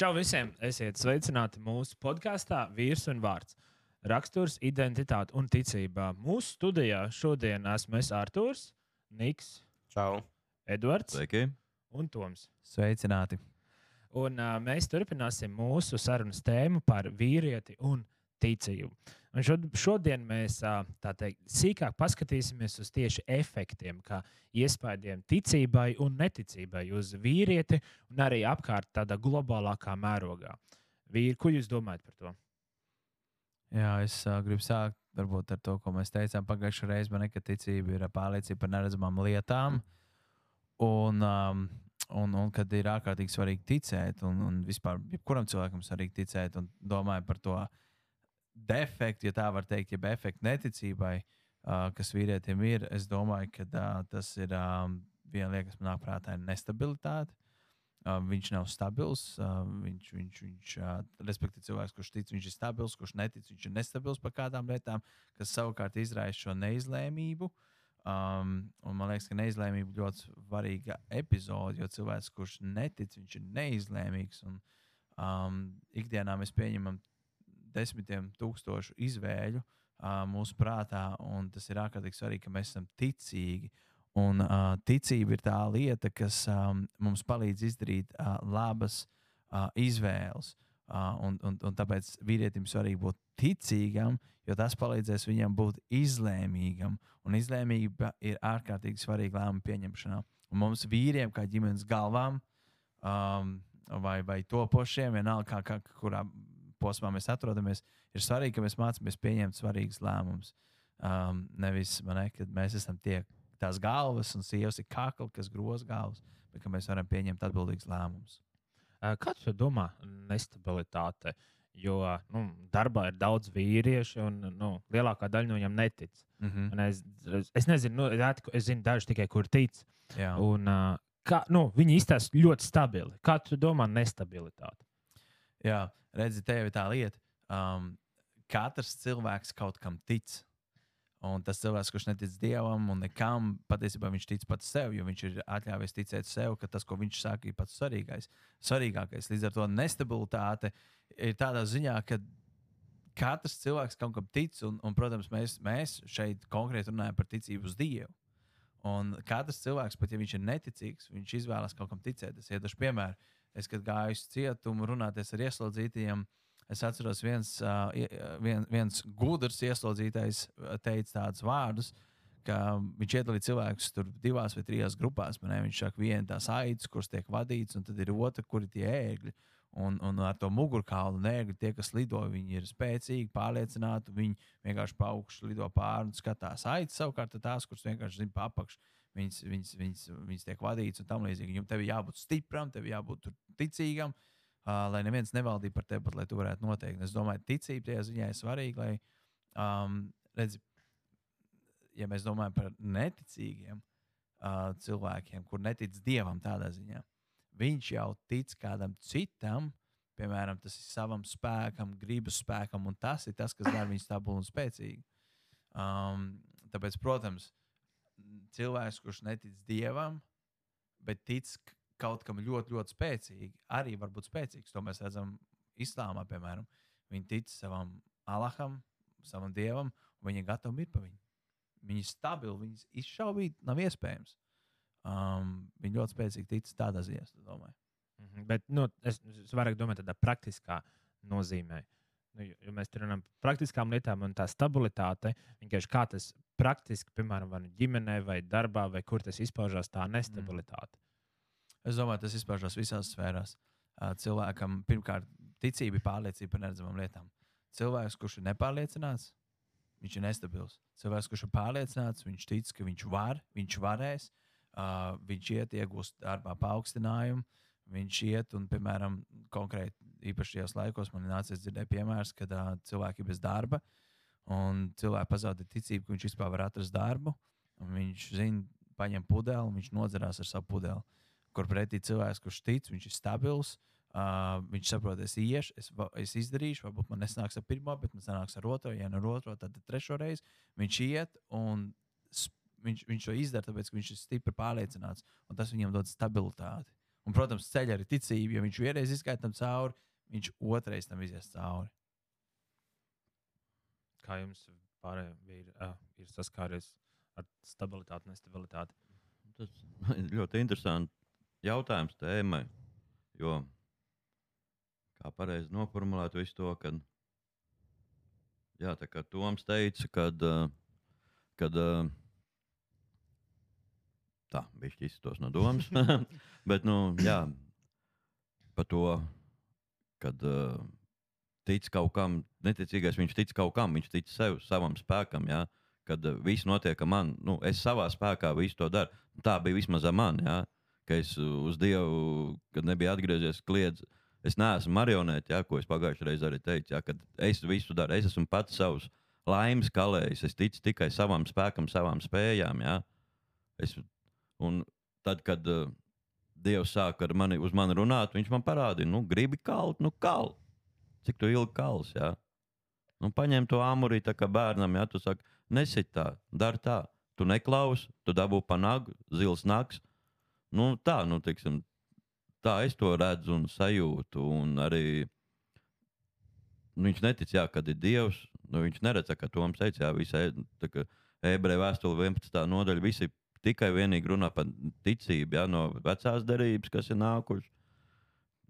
Čau visiem! Esiet sveicināti mūsu podkāstā Vīrs un Vārds. Raksturs, identitāte un ticība. Mūsu studijā šodien esmu es Artūrs, Niks, Čau. Edvards Sveiki! un Toms. Sveicināti! Un, uh, mēs turpināsim mūsu sarunas tēmu par vīrieti un ticību. Un šod, šodien mēs uh, teikt, sīkāk paskatīsimies uz tieši efektiem, kā iespējām ticībai un neticībai uz vīrieti un arī apkārt tādā globālākā mērogā. Vīri, ko jūs domājat par to? Jā, es uh, gribu sākt varbūt, ar to, ko mēs teicām pagājušajā reizē. Man ka ticība ir pārliecība par neredzamām lietām. Un, um, un, un kad ir ārkārtīgi svarīgi ticēt, un, un vispār jebkuram cilvēkam svarīgi ticēt, un domāju par to defektu, ja tā var teikt, jeb efektu neticībai, uh, kas vīrietim ir. Es domāju, ka uh, tas ir um, viena lieta, kas man nāk prātā, ir nestabilitāte. Uh, viņš nav stabils. Uh, viņš, viņš, viņš uh, respektīvi, cilvēks, kurš tic, viņš ir stabils, kurš netic, viņš ir nestabils par kādām lietām, kas savukārt izraisa šo neizlēmību. Um, man liekas, ka neizlēmība ir ļoti svarīga epizode, jo cilvēks, kurš netic, viņš ir neizlēmīgs. Un, um, ikdienā mēs pieņemam desmitiem tūkstošu izvēļu uh, mūsu prātā, un tas ir ārkārtīgi svarīgi, ka mēs esam ticīgi. Un uh, ticība ir tā lieta, kas um, mums palīdz izdarīt uh, labas uh, izvēles. Uh, un, un, un tāpēc vīrietim svarīgi būt ticīgam, jo tas palīdzēs viņam būt izlēmīgam. Un izlēmība ir ārkārtīgi svarīga lēmuma pieņemšanā. Un mums, vīriem, kā ģimenes galvām, um, vai, vai topošiem, vienalga, kā, kā, kurā posmā mēs atrodamies, ir svarīgi, ka mēs mācāmies pieņemt svarīgus lēmumus. Um, nevis ne, kad mēs esam tie, tās galvas un sievas ir kakli, kas groz galvas, bet mēs varam pieņemt atbildīgus lēmumus. Uh, Kā tu domā, nestabilitāte? Jo nu, darbā ir daudz vīriešu, un nu, lielākā daļa no viņiem netic. Mm -hmm. Es, es nezinu, nu, es zinu dažus tikai, kur tic. Jā. Un, kā, nu, viņi izstāsta ļoti stabili. Kā tu domā, nestabilitāte? Jā, redzi, te jau ir tā lieta. Um, katrs cilvēks kaut kam tic. Un tas cilvēks, kurš netic dievam un nekam, patiesībā viņš tic pats sev, jo viņš ir atļāvies ticēt sev, ka tas, ko viņš saka, ir pats svarīgais, svarīgākais. Līdz ar to nestabilitāte ir tādā ziņā, ka katrs cilvēks kaut kam tic, un, un protams, mēs, mēs šeit konkrēti runājam par ticību uz Dievu. Un katrs cilvēks, pat ja viņš ir neticīgs, viņš izvēlas kaut kam ticēt. Es iedošu piemēru. Es, kad gāju uz cietumu, runāties ar ieslodzītajiem, es atceros, viens, uh, vien, viens gudrs ieslodzītais teica tādus vārdus, ka viņš iedalīja cilvēkus tur divās vai trijās grupās. Man, viņš saka, viena tās aitas, kuras tiek vadītas, un tad ir otra, kur ir tie ērgļi. Un, un ar to mugurkaulu nēgli tie, kas lido, viņi ir spēcīgi, pārliecināti. Viņi vienkārši pa augšu lido pāri un skatās. Aitas savukārt tās, kuras vienkārši zina pa apakšu. Viņas, viņas, viņas, viņas tiek vadītas un tam līdzīgi. Jums tev jābūt stipram, tev jābūt ticīgam, uh, lai neviens nevaldītu par tevi, bet lai tu varētu noteikt. Es domāju, ticība tajā ziņā ir svarīga, lai, um, redz, ja mēs domājam par neticīgiem uh, cilvēkiem, kur netic dievam tādā ziņā, viņš jau tic kādam citam. Piemēram, tas ir savam spēkam, gribas spēkam, un tas ir tas, kas dara viņu stabilu un spēcīgu. Um, tāpēc, protams, cilvēks, kurš netic dievam, bet tic kaut kam ļoti, ļoti spēcīgi, arī var būt spēcīgs. To mēs redzam islāmā, piemēram. Viņi tic savam Allaham, savam dievam, un viņi ir gatavi mirt par viņu. Viņi ir stabili, viņus izšaubīt nav iespējams. Um, viņi ļoti spēcīgi tic tādā ziņā, es domāju. Mhm. Bet nu, es, es vairāk domāju tādā praktiskā nozīmē. Nu, jo, jo mēs runājam par praktiskām lietām, un tā stabilitāte vienkārši kā tas praktiski, piemēram, vai nu ģimenē, vai darbā, vai kur tas izpaužās, tā nestabilitāte. Es domāju, tas izpaužās visās sfērās. Uh, cilvēkam pirmkārt ticība ir pārliecība par neredzamām lietām. Cilvēks, kurš ir nepārliecināts, viņš ir nestabils. Cilvēks, kurš ir pārliecināts, viņš tic, ka viņš var, viņš varēs, uh, viņš iet, iegūst darbā paaugstinājumu. Viņš iet un, piemēram, konkrēti īpaši šajos laikos man nācies dzirdēt piemērus, kad uh, cilvēki ir bez darba un cilvēki pazaudē ticību, ka viņš vispār var atrast darbu. Viņš zina, paņem pudeli, un viņš nodzerās ar savu pudeli. Kur pretī cilvēks, kurš tic, viņš ir stabils. Uh, viņš saprot, es iešu, es, es izdarīšu, varbūt man nesanāks ar pirmo, bet man sanāks ar otro, ja ne ar otro, tad trešo reizi. Viņš iet un viņš, viņš to izdara, tāpēc viņš ir stipri pārliecināts. Tas viņam dod stabilitāti. Un, protams, ceļ arī ticība. Ja viņš vienreiz izgāja tam cauri, viņš otrais tam izies cauri. Kā jums pārējiem ir, uh, ir saskāries ar stabilitāti, nestabilitāti? Tas ir ļoti interesants jautājums tēmai. Jo, kā pareizi noformulēt visu to, kad, jā, kā Toms teica, kad, kad tā, bija izstos no domas, bet, nu, jā, par to, kad uh, tic kaut kam, neticīgais viņš tic kaut kam, viņš tic sev, savam spēkam, jā, kad uh, viss notiek ar mani, nu, es savā spēkā visu to daru. Tā bija vismaz ar mani, jā, ka es uz Dievu, kad nebija atgriezies, kliedz. Es neesmu marionēta, ja, ko es pagājušajā reizē arī teicu. Kad es visu daru, es esmu pats savs laimes kalējs. Es ticu tikai savam spēkam, savām spējām. Ja. Es, un tad, kad uh, Dievs sāk ar mani, uz mani runāt, viņš man parādīja, nu, gribi kalt, nu, kalt. Cik tu ilgi kals, jā. Nu, paņem to amorī, tā kā bērnam, jā, tu saki, nesit tā, dari tā. Tu neklausi, tu dabū pa nagu, zils nakts. Nu, tā, nu, teiksim, tā es to redzu un sajūtu. Un arī nu, viņš netic, jā, kad ir Dievs. Nu, viņš neredz, ka Toms teica, jā, visa ebreju vēstule 11. nodaļa, visi tikai vienīgi runā par ticību, jā, no vecās derības, kas ir nākušas.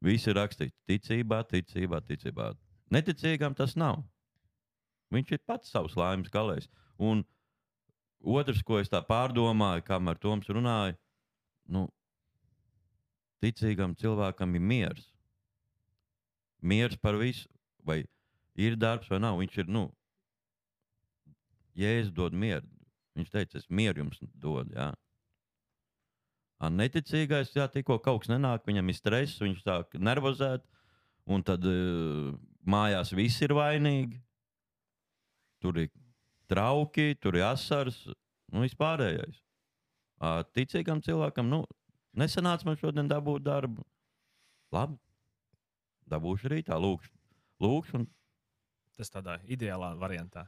Visi rakstīts ticībā, ticībā, ticībā. Neticīgam tas nav. Viņš ir pats savs laimes galējs. Un otrs, ko es tā pārdomāju, kamēr Toms runāja, nu, ticīgam cilvēkam ir miers. Miers par visu, vai ir darbs, vai nav. Viņš ir, nu, Jēzus dod mieru. Viņš teica, es mieru jums dodu. Jā. Neticīgais, jā, tikko kaut kas nenāk, viņam ir stress, viņš sāk nervozēt, un tad uh, mājās viss ir vainīgi. Tur ir trauki, tur ir asars, nu, vispārējais. Uh, ticīgam cilvēkam, nu, nesanāca man šodien dabūt darbu. Labi, dabūšu rītā, lūkšu. lūkšu un... Tas tādā ideālā variantā.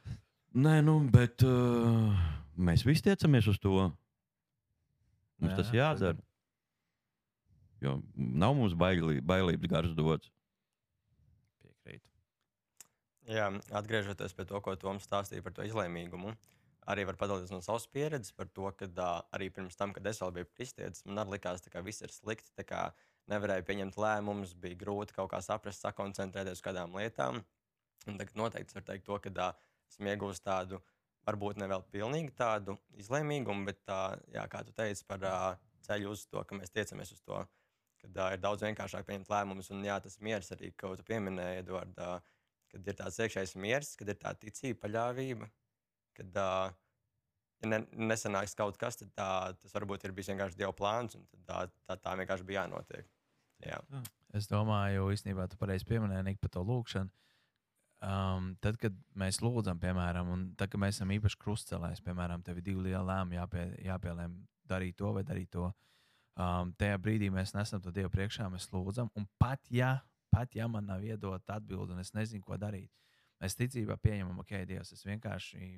Nē, nu, bet uh, mēs visi tiecamies uz to. Mums Jā, tas jādara. Jo nav mums bailī, bailības gars dots. Piekrītu. Jā, atgriežoties pie to, ko Toms stāstīja par to izlēmīgumu, arī var padalīties no savas pieredzes par to, ka uh, arī pirms tam, kad es vēl biju kristietis, man arī likās, ka viss ir slikti. tā Nevarēju pieņemt lēmumus, bija grūti kaut kā saprast, sakoncentrēties uz kādām lietām. Un tagad noteikti var teikt to, ka uh, esmu iegūmis tādu, varbūt ne vēl pilnīgi tādu izlēmīgumu, bet tā, jā, kā tu teici par uh, ceļu uz to, ka mēs tiecamies uz to, kad uh, ir daudz vienkāršāk pieņemt lēmumus. Un jā, tas miers arī, ko tu pieminēji, Edvard, uh, kad ir tāds iekšējs miers, kad ir tā ticība, paļāvība, kad uh, ja ne, nesanāks kaut kas, tad tā, tas varbūt ir bijis vienkārši Dieva plāns, un tā, tā, tā vienkārši bija jānotiek. Jā. Es domāju, īstenībā tu pareizi pieminēji par to lūgšanu. Um, tad, kad mēs lūdzam, piemēram, un tad, kad mēs esam īpaši krustcelēs, piemēram, tev ir divi lieli lēmumi, jāpie, jāpielēm darīt to vai darīt to. Um, tajā brīdī mēs nesam to Dievu priekšā, mēs lūdzam, un pat ja, pat ja man nav iedota atbilde, un es nezinu, ko darīt, mēs ticībā pieņemam, ok, Dievs, es vienkārši,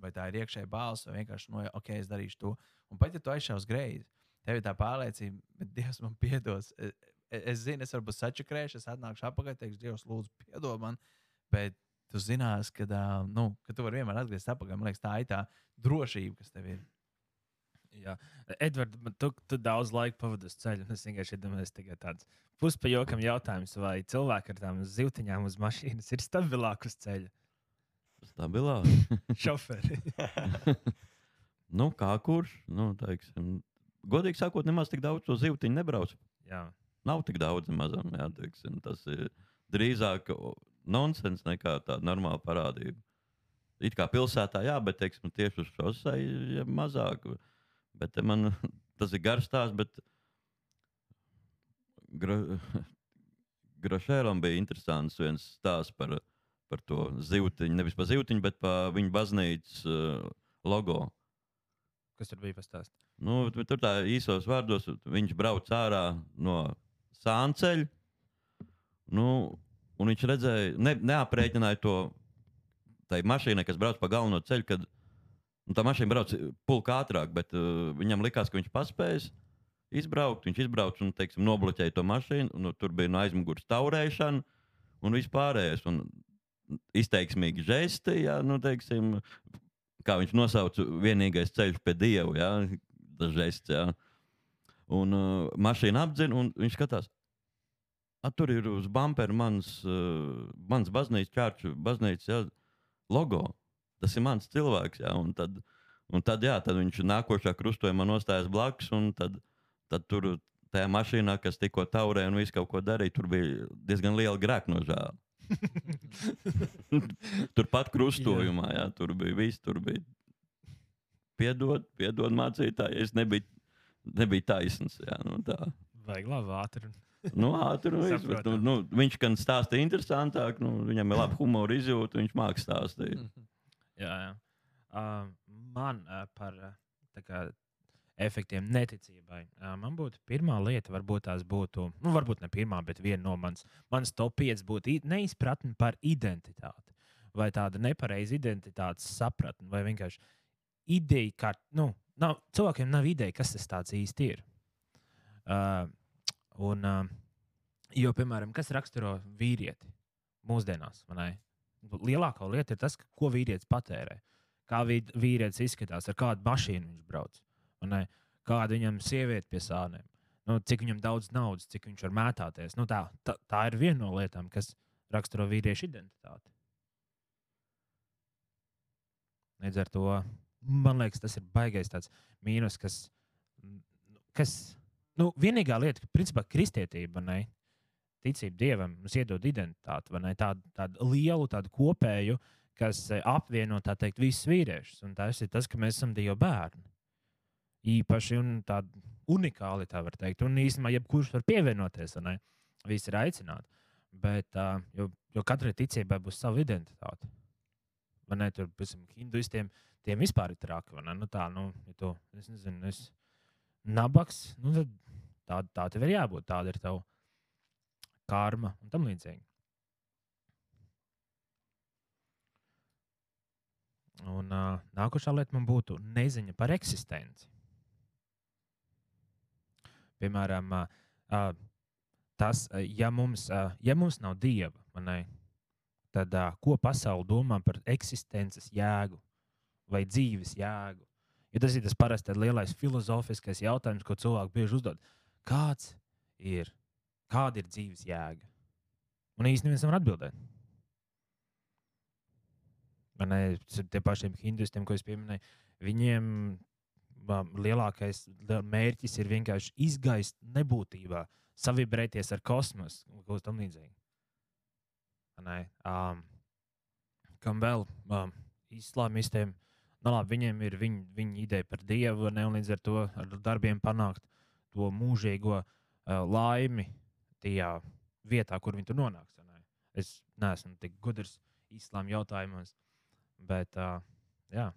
vai tā ir iekšēji balss, vai vienkārši, no, ok, es darīšu to. Un pat ja tu aizšaus greizi, tev ir tā pārliecība, bet Dievs man piedos. Es, es zinu, es varbūt sačakrēšu, es atnākšu apakaļ, teikšu, Dievs, lūdzu, piedod man. Bet tu zinās, ka, nu, ka tu vari vienmēr atgriezties atpakaļ. Man liekas, tā ir tā drošība, kas tev ir. Jā, Edvards, tu, tu daudz laika pavadi uz ceļa. Es vienkārši iedomājos, ka tāds puspajokam jautājums, vai cilvēki ar tām zīltiņām uz mašīnas ir stabilāk uz ceļa. Stabilāk. Šoferi. nu, kā kurš? Nu, teiksim, godīgi sakot, nemaz tik daudz to zivtiņu nebrauc. Jā. Nav tik daudz nemazam. Jā, teiksim, tas ir drīzāk nonsens nekā tāda normāla parādība. It kā pilsētā, jā, bet teiksim, tieši uz šosei ir mazāk. Bet man tas ir garš stāsts, bet gra, Grašēram bija interesants viens stāsts par, par to zivtiņu, nevis par zivtiņu, bet par viņu baznīcas uh, logo. Kas tur bija pastāstīt? Nu, tur tā īsos vārdos viņš brauc ārā no sānceļa. Nu, un viņš redzēja, ne, neaprēķināja to tai mašīnai, kas brauc pa galveno ceļu, kad nu, tā mašīna brauc pulka ātrāk, bet uh, viņam likās, ka viņš paspējas. izbraukt. Viņš izbrauca un teiksim, nobloķēja to mašīnu. Un, nu, tur bija no aizmugures taurēšana un vispārējais. Un izteiksmīgi žesti, jā, nu, teiksim, kā viņš nosauca, vienīgais ceļš pie dieva. Jā, tas žests, jā. Un uh, mašīna apdzina, un viņš skatās. A, tur ir uz bumpera mans, uh, mans baznīcas, čārču baznīcas jā, logo. Tas ir mans cilvēks. Jā, un tad, un tad, jā, tad viņš nākošā krustojumā nostājas blakus. Tad, tad tur tajā mašīnā, kas tikko taurēja un visu kaut ko darīja, tur bija diezgan liela grēknožēla. Turpat krustojumā, jā, tur bija viss. Tur bija piedod, piedod mācītāji, es nebiju, nebiju taisns. Jā, nu, tā. Vajag labi ātri. Nu, ātri viss, bet, nu, nu, viņš gan stāsta interesantāk, nu, viņam ir laba humora izjūta, viņš mākslinieks stāstīt. jā, jā. Uh, man uh, par uh, kā, efektiem neticībai. Uh, man būtu pirmā lieta, varbūt tās būtu, nu, varbūt ne pirmā, bet viena no manas, manas top 5 būtu neizpratne par identitāti. Vai tāda nepareiza identitātes sapratne, vai vienkārši ideja, ka nu, nav, cilvēkiem nav ideja, kas tas īsti ir. Uh, Un, jo, piemēram, kas raksturo vīrieti mūsdienās? Lielākā lieta ir tas, ko vīrietis patērē. Kā vīrietis izskatās, ar kādu mašīnu viņš brauc, kāda viņam sieviete pie sāniem, nu, cik viņam daudz naudas, cik viņš var mētāties. Nu, tā, tā, tā ir viena no lietām, kas raksturo vīriešu identitāti. Līdz ar to man liekas, tas ir baisais mīnus, kas, kas nu, vienīgā lieta, ka principā kristietība, ne, ticība dievam, mums iedod identitāti, ne, tādu, tādu lielu, tādu kopēju, kas eh, apvieno teikt, visus vīriešus. Un tas ir tas, ka mēs esam Dieva bērni. Īpaši un tādi unikāli, tā var teikt. Un īstenībā, jebkurš var pievienoties, ne, visi ir aicināti. Bet, uh, jo, jo katrai ticībai būs sava identitāte. Man ne, tur, piemēram, hinduistiem, tiem vispār ir traki. Nu, tā, nu, ja tu, es nezinu, es nabaks, nu, tad Tā, tā tev ir jābūt, tāda ir tava karma un tam līdzīgi. Un uh, nākošā lieta man būtu neziņa par eksistenci. Piemēram, uh, tas, uh, ja, mums, uh, ja mums nav dieva, manai, tad uh, ko pasaule domā par eksistences jēgu vai dzīves jēgu? Ja tas ir tas parasti lielais filozofiskais jautājums, ko cilvēki bieži uzdod. Uh, kāds ir, kāda ir dzīves jēga? Un īstenībā neviens nevar atbildēt. Man ne, tie pašiem hinduistiem, ko es pieminēju, viņiem lielākais mērķis ir vienkārši izgaist nebūtībā, savibrēties ar kosmosu un kaut kam līdzīgam. Um, kam vēl um, islāmistiem, nu, labi, viņiem ir viņa, viņa ideja par dievu, ne, un līdz ar to ar darbiem panākt to mūžīgo uh, laimi tajā vietā, kur viņi tur nonāks. Ne? Es neesmu tik gudrs islāma jautājumos, bet uh, jā.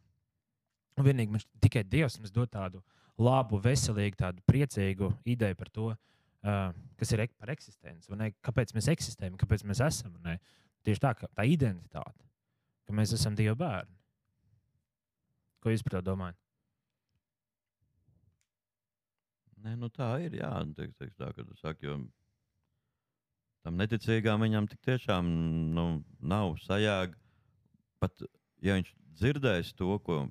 Un vienīgi man tikai Dievs mums dod tādu labu, veselīgu, tādu priecīgu ideju par to, uh, kas ir ek par eksistenci. Kāpēc mēs eksistējam, kāpēc mēs esam? Ne? Tieši tā, tā identitāte, ka mēs esam Dieva bērni. Ko jūs par to domājat? Nē, nu tā ir. Jā, teiks, teiks tā, ka tu saki, jo tam neticīgām viņam tik tiešām nu, nav sajāga. Pat ja viņš dzirdēs to, ko,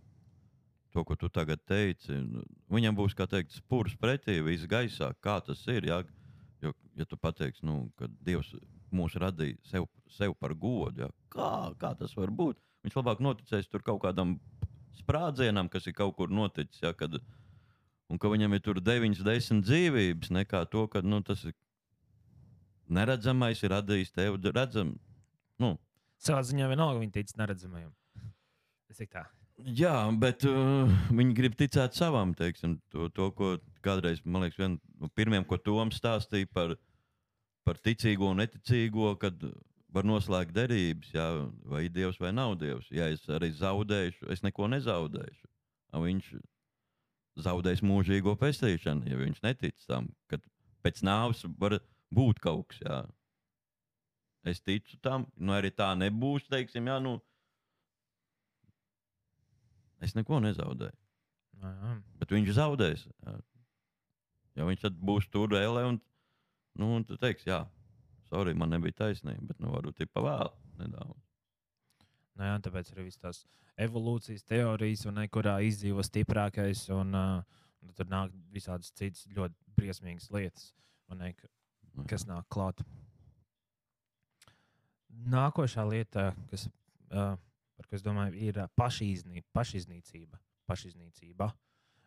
to, ko tu tagad teici, nu, viņam būs teikt, spurs pretī, viss gaisā, kā tas ir. Jā? Jo, ja tu pateiksi, nu, ka Dievs mūs radīja sev, sev par godu, jā, kā, kā tas var būt? Viņš labāk noticēs tur kaut kādam sprādzienam, kas ir kaut kur noticis. Jā, kad, uh, un ka viņam ir tur 9, 10 dzīvības, nekā to, ka nu, tas ir neredzamais, ir radījis tevi redzam. Nu. Savā ziņā vienalga viņi tic neredzamajam. Tas ir tā. Jā, bet uh, viņi grib ticēt savam, teiksim, to, to ko kādreiz, man liekas, viena no pirmiem, ko Toms stāstīja par, par ticīgo un neticīgo, kad var noslēgt derības, jā, vai ir dievs vai nav dievs. Ja es arī zaudēšu, es neko nezaudēšu. Viņš zaudēs mūžīgo pestīšanu, ja viņš netic tam, ka pēc nāves var būt kaut kas. Jā. Es ticu tam, nu arī tā nebūs. Teiksim, jā, nu, es neko nezaudēju. Jā. Bet viņš zaudēs. Jā. Jo viņš tad būs tur ēlē un, nu, un tu teiksi, jā, sorry, man nebija taisnība, bet nu, varbūt ir pavēlu nedaudz. Nu, jā, tāpēc arī viss tās evolūcijas teorijas, un kurā izdzīvo stiprākais, un uh, tur nāk visādas citas ļoti briesmīgas lietas, ne, ka- kas nāk klāt. Nākošā lieta, kas, uh, par ko es domāju, ir uh, pašiznī, pašiznīcība. pašiznīcība.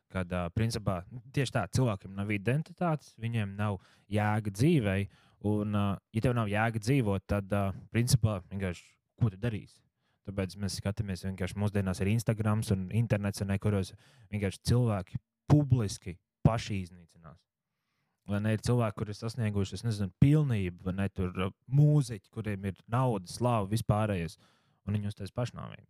Kad, uh, principā, tieši tā, cilvēkiem nav identitātes, viņiem nav jēga dzīvei. Un, uh, ja tev nav jēga dzīvot, tad, uh, principā, vienkārši ko tu darīsi? Tāpēc mēs skatāmies, vienkārši mūsdienās ir Instagram un internets, un kuros vienkārši cilvēki publiski paši iznīcinās. Vai ne ir cilvēki, kuriem ir sasnieguši, es nezinu, pilnību, vai ne tur uh, mūziķi, kuriem ir nauda, slāva, vispārējais, un viņi uztais pašnāvības.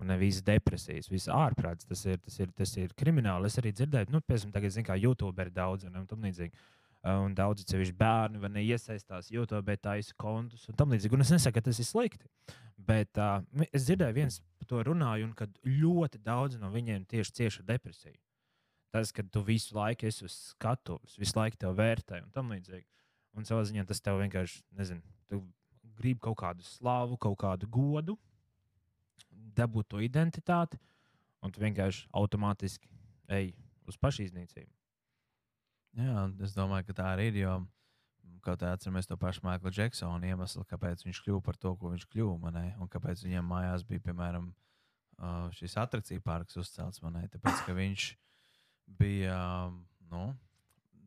Un ne visas depresijas, visas ārprāts, tas ir, tas, ir, tas ir krimināli. Es arī dzirdēju, nu, piemēram, tagad, zinu, kā YouTube ir daudz, un tam līdzīgi. Uh, Un daudzi sevišķi bērni vai ne iesaistās YouTube, taisa kontus un tam līdzīgi. Un es nesaku, ka tas ir slikti. Bet uh, es dzirdēju, viens par to runāju, un kad ļoti daudz no viņiem tieši cieši depresiju. Tas, ka tu visu laiku esi uz skatuves, visu laiku te vērtē un tam līdzīgi. Un savā ziņā tas tev vienkārši, nezinu, tu gribi kaut kādu slavu, kaut kādu godu, dabūt to identitāti, un tu vienkārši automātiski ej uz pašiznīcību. Jā, es domāju, ka tā arī ir. Jo kaut kā atceramies to pašu Maikla Džeksona iemeslu, kāpēc viņš kļuva par to, ko viņš kļuva. Manē, un kāpēc viņam mājās bija, piemēram, šis attrakciju parks uzcelts manai. Tāpēc, ka viņš bija, nu,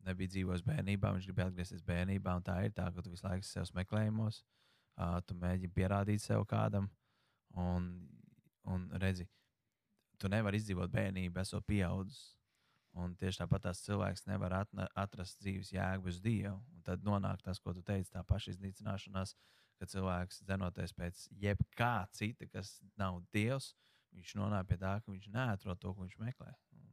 nebija dzīvojis bērnībā, viņš gribēja atgriezties bērnībā. Tā ir tā, ka tu visu laiku sev meklējumos, tu mēģini pierādīt sev kādam. Un, un redzi, tu nevari izdzīvot bērnību, esot pieaudzis. Un tieši tāpat tās cilvēks nevar atna, atrast dzīves jēgu bez dieva. Un tad nonāk tas, ko tu teici, tā pašiznīcināšanās, ka cilvēks dzenoties pēc jebkā cita, kas nav dievs, viņš nonāk pie tā, ka viņš neatrod to, ko viņš meklē. Un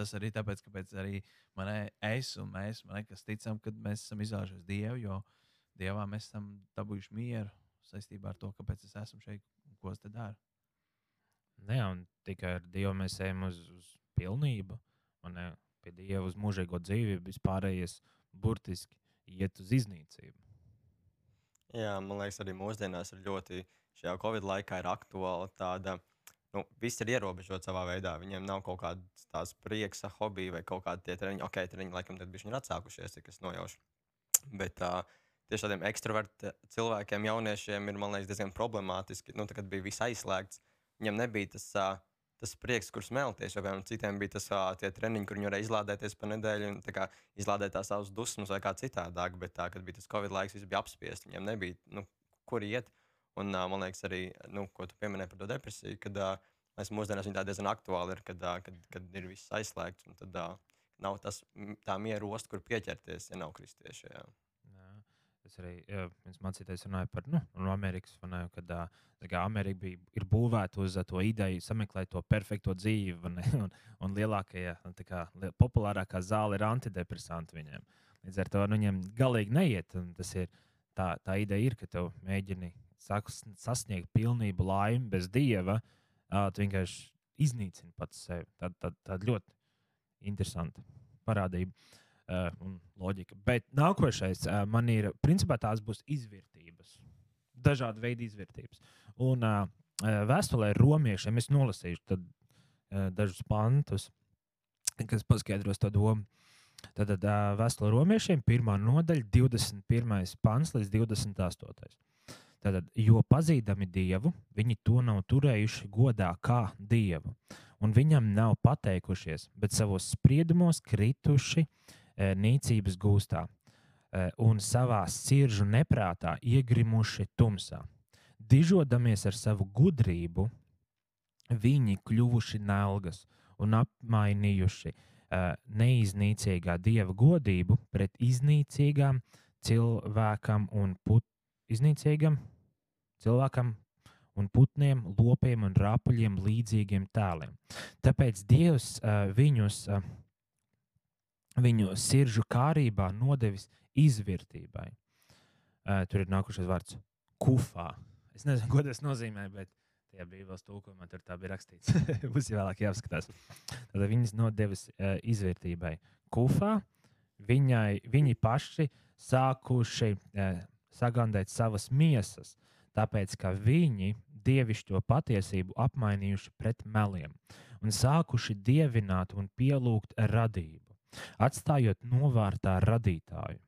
Tas arī tāpēc, ka arī manai es un mēs, man liekas, ticam, ka mēs esam izvēlējušies Dievu, jo Dievā mēs esam dabūjuši mieru saistībā ar to, kāpēc es esmu šeit un ko es te daru. Nu un tikai ar Dievu mēs ejam uz, uz pilnību. Un, ne, pie Dieva uz mūžīgo dzīvību, vispārējais burtiski iet uz iznīcību. Jā, man liekas, arī mūsdienās ir ļoti šajā Covid laikā ir aktuāla tāda. Nu, viss ir ierobežots savā veidā. Viņiem nav kaut kādas tādas prieks, hobija vai kaut kāda tie treniņi. Ok, treniņi laikam tad ir atsākušies, cik es nojaušu. Bet uh, tieši tādiem ekstravertiem cilvēkiem, jauniešiem ir liekas, diezgan problemātiski. Nu, tad, kad bija viss aizslēgts, viņiem nebija tas, uh, tas prieks, kur smelties. Jo piemēram, citiem bija tas tie treniņi, kur viņi varēja izlādēties pa nedēļu un kā, izlādēt tās savas dusmas vai kā citādāk. Bet tā, kad bija tas Covid laiks, viss bija apspiesti. Viņiem nebija, nu, kur iet. Un man liekas, arī, nu, ko tu pieminēji par to depresiju, kad mēs mūsdienās viņa tā diezgan aktuāli ir, kad, kad, kad ir viss aizslēgts. Tad nav tas, tā miera osta, kur pieķerties, ja nav kristieši. Jā. Es arī viens mācītājs runāja par nu, Amerikas, ne, kad kā, Amerika bija, ir būvēta uz to ideju, sameklēt to perfekto dzīvi. ne, Un, un lielākā, kā, populārākā zāle ir antidepresanti viņiem. Līdz ar to nu, viņiem galīgi neiet. ir tā, tā ideja, ir, ka tu mēģini sasniegt pilnību laimi bez dieva. Tu vienkārši iznīcini pats sevi. Tāda tā, tā ļoti interesanta parādība uh, loģika. Bet nākošais uh, man ir, principā tās būs izvērtības. Dažādi veidi izvērtības. Un uh, uh, vēstulē romiešiem es nolasīšu tad, uh, dažus pantus, kas paskaidros to domu. Tad uh, vēstule romiešiem, pirmā nodaļa, 21. pants līdz 28. Tātad, jo pazīdami Dievu, viņi to nav turējuši godā kā Dievu, un viņam nav pateikušies, bet savos spriedumos krituši e, nīcības gūstā e, un savā sirdžu neprātā iegrimuši tumsā. Dižodamies ar savu gudrību, viņi kļuvuši nelgas un apmainījuši e, neiznīcīgā dieva godību pret iznīcīgām cilvēkam un put, iznīcīgam cilvēkam un putniem, lopiem un rāpuļiem līdzīgiem tēliem. Tāpēc Dievs uh, viņus, uh, viņu sirdžu kārībā nodevis izvērtībai. Uh, tur ir nākušais vārds - kufā. Es nezinu, ko tas nozīmē, bet Tajā Bībeles tūkojumā tur tā bija rakstīts. Būs jau vēlāk jāapskatās. Tad viņas nodevis uh, izvērtībai kufā. Viņai, viņi paši sākuši uh, sagandēt savas miesas, tāpēc ka viņi dievišķo patiesību apmainījuši pret meliem un sākuši dievināt un pielūgt radību, atstājot novārtā radītāju.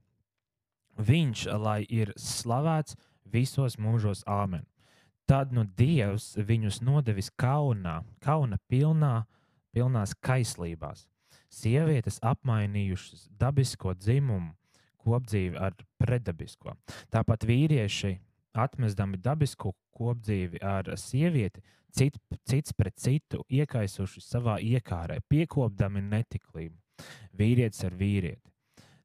Viņš, lai ir slavēts visos mūžos, Āmen. Tad nu Dievs viņus nodevis kaunā, kauna pilnā, pilnās kaislībās. Sievietes apmainījušas dabisko dzimumu kopdzīvi ar predabisko. Tāpat vīrieši atmestami dabisko kopdzīvi ar sievieti, cit, cits pret citu iekaisuši savā iekārē, piekopdami netiklību, vīrietis ar vīrieti,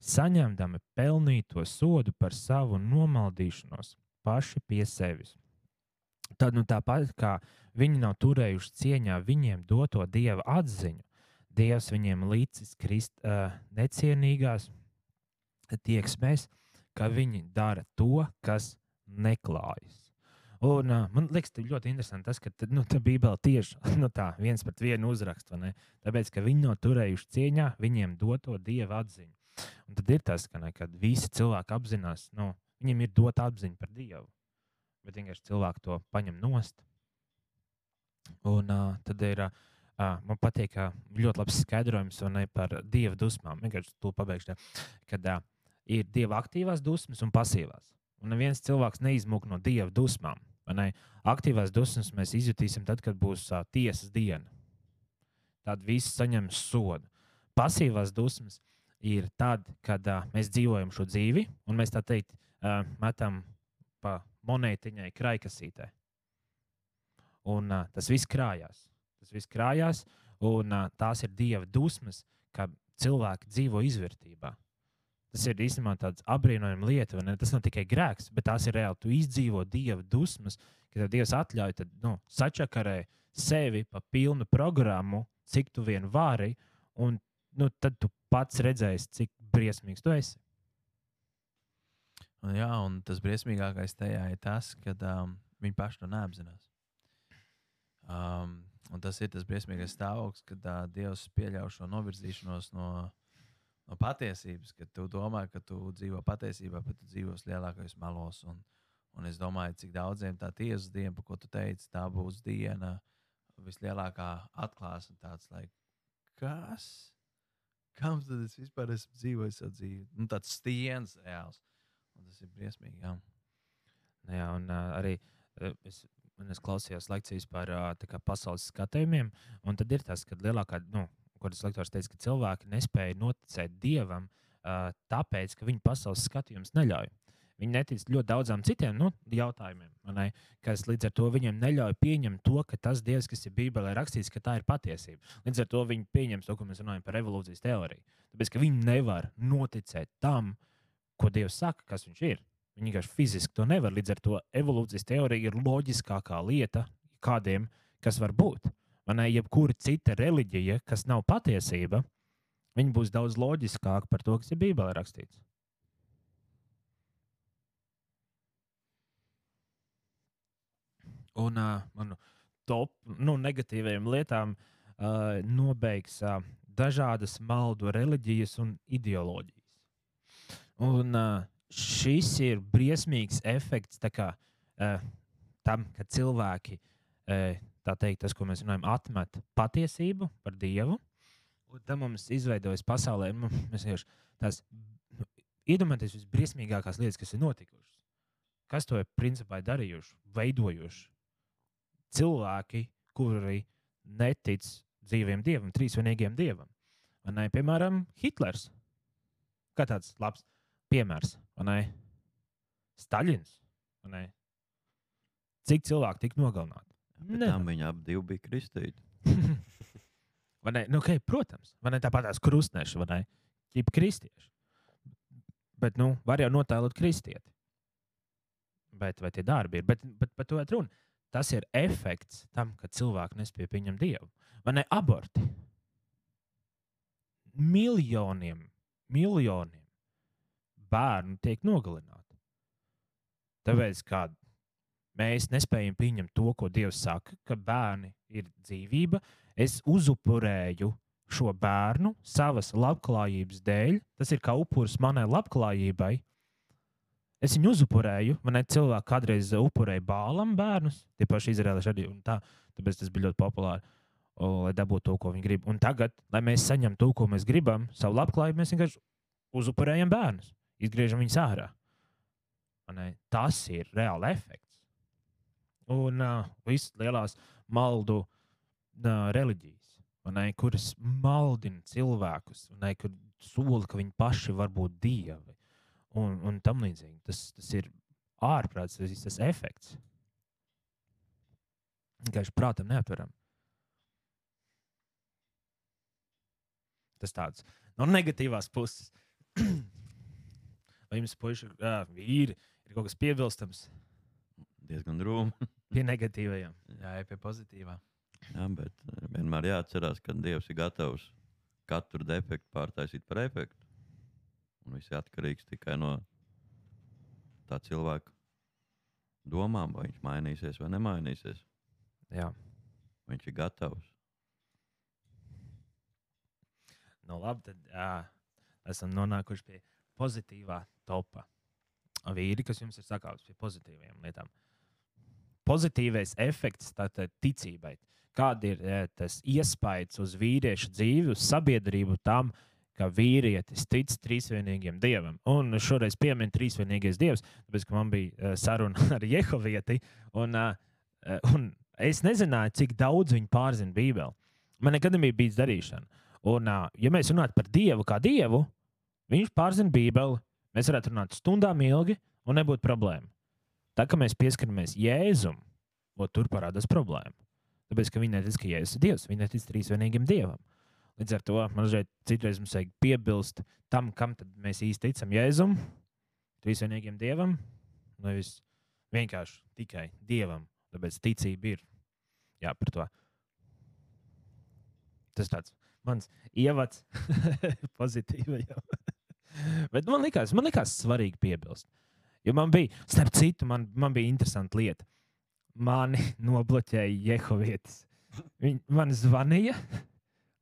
saņemdami pelnīto sodu par savu nomaldīšanos paši pie sevis. Tad, nu, tāpat kā viņi nav turējuši cieņā viņiem doto dieva atziņu, Dievs viņiem līdzis krist uh, necienīgās tieksmēs, ka viņi dara to, kas neklājas. Un, uh, man liekas, tas ļoti interesanti, tas, ka nu, tā Bībele tieši nu, tā viens pret vienu uzraksta. Tāpēc, ka viņi nav turējuši cieņā viņiem doto dieva atziņu. Un tad ir tas, ka ne, visi cilvēki apzinās, nu, viņiem ir dota atziņa par dievu. Bet vienkārši cilvēki to paņem nost. Un uh, tad ir. Uh, Uh, man patīk, ka ļoti labs skaidrojums ne, par dieva dusmām. Vienkārši to pabeigšu. Kad uh, ir dieva aktīvās dusmas un pasīvās. Un neviens cilvēks neizmūg no dieva dusmām. Aktīvās dusmas mēs izjutīsim tad, kad būs uh, tiesas diena. Tad viss saņems sodu. Pasīvās dusmas ir tad, kad uh, mēs dzīvojam šo dzīvi un mēs tā teikt, uh, metam pa monētiņai, kraikasītē. Un uh, tas viss krājās tas viss krājās, un uh, tās ir dieva dusmas, ka cilvēki dzīvo izvērtībā. Tas ir īstenībā tāds apbrīnojams lieta, tas nav tikai grēks, bet tās ir reāli. Tu izdzīvo dieva dusmas, ka tev dievs atļauj tad, nu, sačakarē sevi pa pilnu programmu, cik tu vien vari, un nu, tad tu pats redzēsi, cik briesmīgs tu esi. Un, jā, un tas briesmīgākais tajā ir tas, ka um, viņi paši to neapzinās. Um, Un tas ir tas briesmīgais stāvoklis, kad uh, Dievs pieļauj šo novirzīšanos no, no patiesības, kad tu domā, ka tu dzīvo patiesībā, bet tu dzīvos lielākajos melos. Un, un es domāju, cik daudziem tā tiesas diena, par ko tu teici, tā būs diena vislielākā atklāsme. Tāds, like, kas? Kam tad es vispār esmu dzīvojis savu dzīvi? Nu, tāds stiens reāls. Un tas ir briesmīgi. Jā, jā un uh, arī uh, es un es klausījos lekcijas par kā, pasaules skatījumiem. Tad ir tas, ka lielākā, nu, kuras lektors teica, ka cilvēki nespēja noticēt dievam, tāpēc, ka viņu pasaules skatījums neļauj. Viņi netic ļoti daudzām citiem nu, jautājumiem, ne, kas līdz ar to viņiem neļauj pieņemt to, ka tas dievs, kas ir Bībelē rakstīts, ka tā ir patiesība. Līdz ar to viņi pieņems to, ko mēs runājam par evolūcijas teoriju. Tāpēc, ka viņi nevar noticēt tam, ko Dievs saka, kas viņš ir. Viņi vienkārši fiziski to nevar. Līdz ar to evolūcijas teorija ir loģiskākā lieta kādiem, kas var būt. Man ir jebkura cita reliģija, kas nav patiesība, viņa būs daudz loģiskāka par to, kas ir Bībelē rakstīts. Un uh, manu top nu, negatīvajām lietām uh, nobeigs uh, dažādas maldu reliģijas un ideoloģijas. Un, uh, šis ir briesmīgs efekts kā, uh, tam, ka cilvēki, uh, tā teikt, tas, ko mēs runājam, atmet patiesību par Dievu. Un tam mums izveidojas pasaulē, nu, mēs vienkārši tās iedomājamies visbriesmīgākās lietas, kas ir notikušas. Kas to ir principā darījuši, veidojuši? Cilvēki, kuri netic dzīviem dievam, trīsvienīgiem dievam. Ne, piemēram, Hitlers. Kā tāds labs piemērs. Staļins. Cik cilvēku tika nogalināti? Tam viņa abi bija kristīti. Nu, okay, protams, vai ne tāpat tās krustneši, vai ne? Ķip kristieši. Bet, nu, var jau notēlot kristieti. Bet vai tie darbi ir? Bet, bet par to ir runa. Tas ir efekts tam, ka cilvēki nespēja pieņemt dievu. Vai ne aborti? Miljoniem, miljoniem bērnu tiek nogalināti. Tāpēc, ka mēs nespējam pieņemt to, ko Dievs saka, ka bērni ir dzīvība. Es uzupurēju šo bērnu savas labklājības dēļ. Tas ir kā upuris manai labklājībai. Es viņu uzupurēju. Man ir cilvēki, kādreiz upurēja bālam bērnus, tie paši izrēlieši arī. Tā, tāpēc tas bija ļoti populāri, o, lai dabūtu to, ko viņi grib. Un tagad, lai mēs saņemtu to, ko mēs gribam, savu labklājību, mēs vienkārši uzupurējam bērnus, izgriežam viņus ārā. Tas ir reāli efekts. Un uh, visas lielās maldu uh, reliģijas, ne, kuras maldina cilvēkus, ne, kur sola, ka viņi paši var būt dievi. Un, un tam līdzīgi. Tas, tas ir ārprāts, tas ir tas efekts. Vienkārši prātam neaptveram. Tas tāds no negatīvās puses. Vai jums, puiši, vīri, ir kaut kas piebilstams Diezgan drūmi. pie negatīvajiem? Jā, ja pie pozitīvā. Jā, bet eh, vienmēr jāatcerās, ka Dievs ir gatavs katru defektu pārtaisīt par efektu. Un viss ir atkarīgs tikai no tā cilvēka domām, vai viņš mainīsies vai nemainīsies. Jā, Viņš ir gatavs. nu, labi. Tad jā, esam nonākuši pie pozitīvā topa. Vīri, kas jums ir sakāms pie pozitīvām lietām. Pozitīvais efekts tātad ticībai. Kāda ir eh, tas iespējas uz vīriešu dzīvi, uz sabiedrību tam, ka vīrietis tic trīsvienīgiem dievam. Un šoreiz piemin trīsvienīgais dievs, tāpēc, ka man bija eh, saruna ar Jehovieti. Un, eh, un es nezināju, cik daudz viņi pārzina Bībeli. Man nekad nebija bijis darīšana. Un, ja mēs runājam par Dievu kā Dievu, viņš pārzina Bībeli. Mēs varētu runāt stundām ilgi, un nebūtu problēma. Tā kā mēs pieskaramies Jēzum, tur parādās problēma. Tāpēc, ka viņi netic, ka Jēzus ir Dievs, viņi netic trīsvienīgam Dievam. Līdz ar to man šeit citreiz mums vajag piebilst tam, kam mēs īsti ticam Jēzum, trīsvienīgam Dievam, nevis vienkārši tikai Dievam. Tāpēc ticība ir jā, par to. Tas tāds mans ievads pozitīvajam. Bet man likās, man likās svarīgi piebilst. Jo man bija, starp citu, man, man bija interesanta lieta. Mani nobloķēja Jehovietis. Viņ, man zvanīja,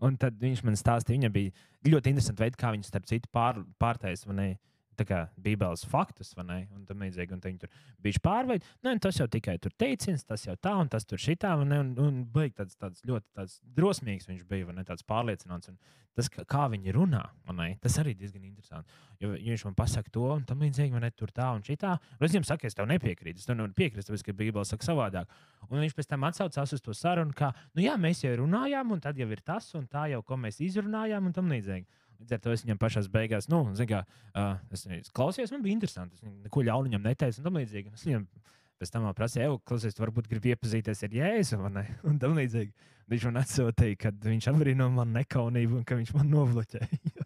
un tad viņš man stāstīja, viņam bija ļoti interesanti veidi, kā viņš starp citu pār, pārtaisa manai kā Bībeles faktus, vai ne? Un tam līdzīgi, un viņi tur bija pārveidi. Nu, tas jau tikai tur teiciens, tas jau tā, un tas tur šitā, un, un, un beig tāds, tāds ļoti tāds drosmīgs viņš bija, vai ne? Tāds pārliecināts. Un tas, kā, viņi runā, ne? Tas arī diezgan interesanti. Jo, jo viņš man pasaka to, un tam līdzīgi, vai ne? Tur tā un šitā. Un es viņam saku, es tev nepiekrītu. Es tev nevaru piekrist, tāpēc, ka Bībele saka savādāk. Un viņš pēc tam atsaucās uz to sarunu, ka, nu jā, mēs jau runājām, un tad jau ir tas, un tā jau, ko mēs izrunājām, un tam līdzīgi. Līdz ar to es viņam pašā beigās, nu, kā, uh, es, es klausījos, man bija interesanti. Es neko ļaunu viņam neteicu, un tam līdzīgi. Es viņam pēc tam prasīju, ej, klausies, varbūt gribi iepazīties ar Jēzu? Un tam līdzīgi. Viņš man atsūtīja, ka viņš apbrīno man nekaunību un ka viņš man novloķēja.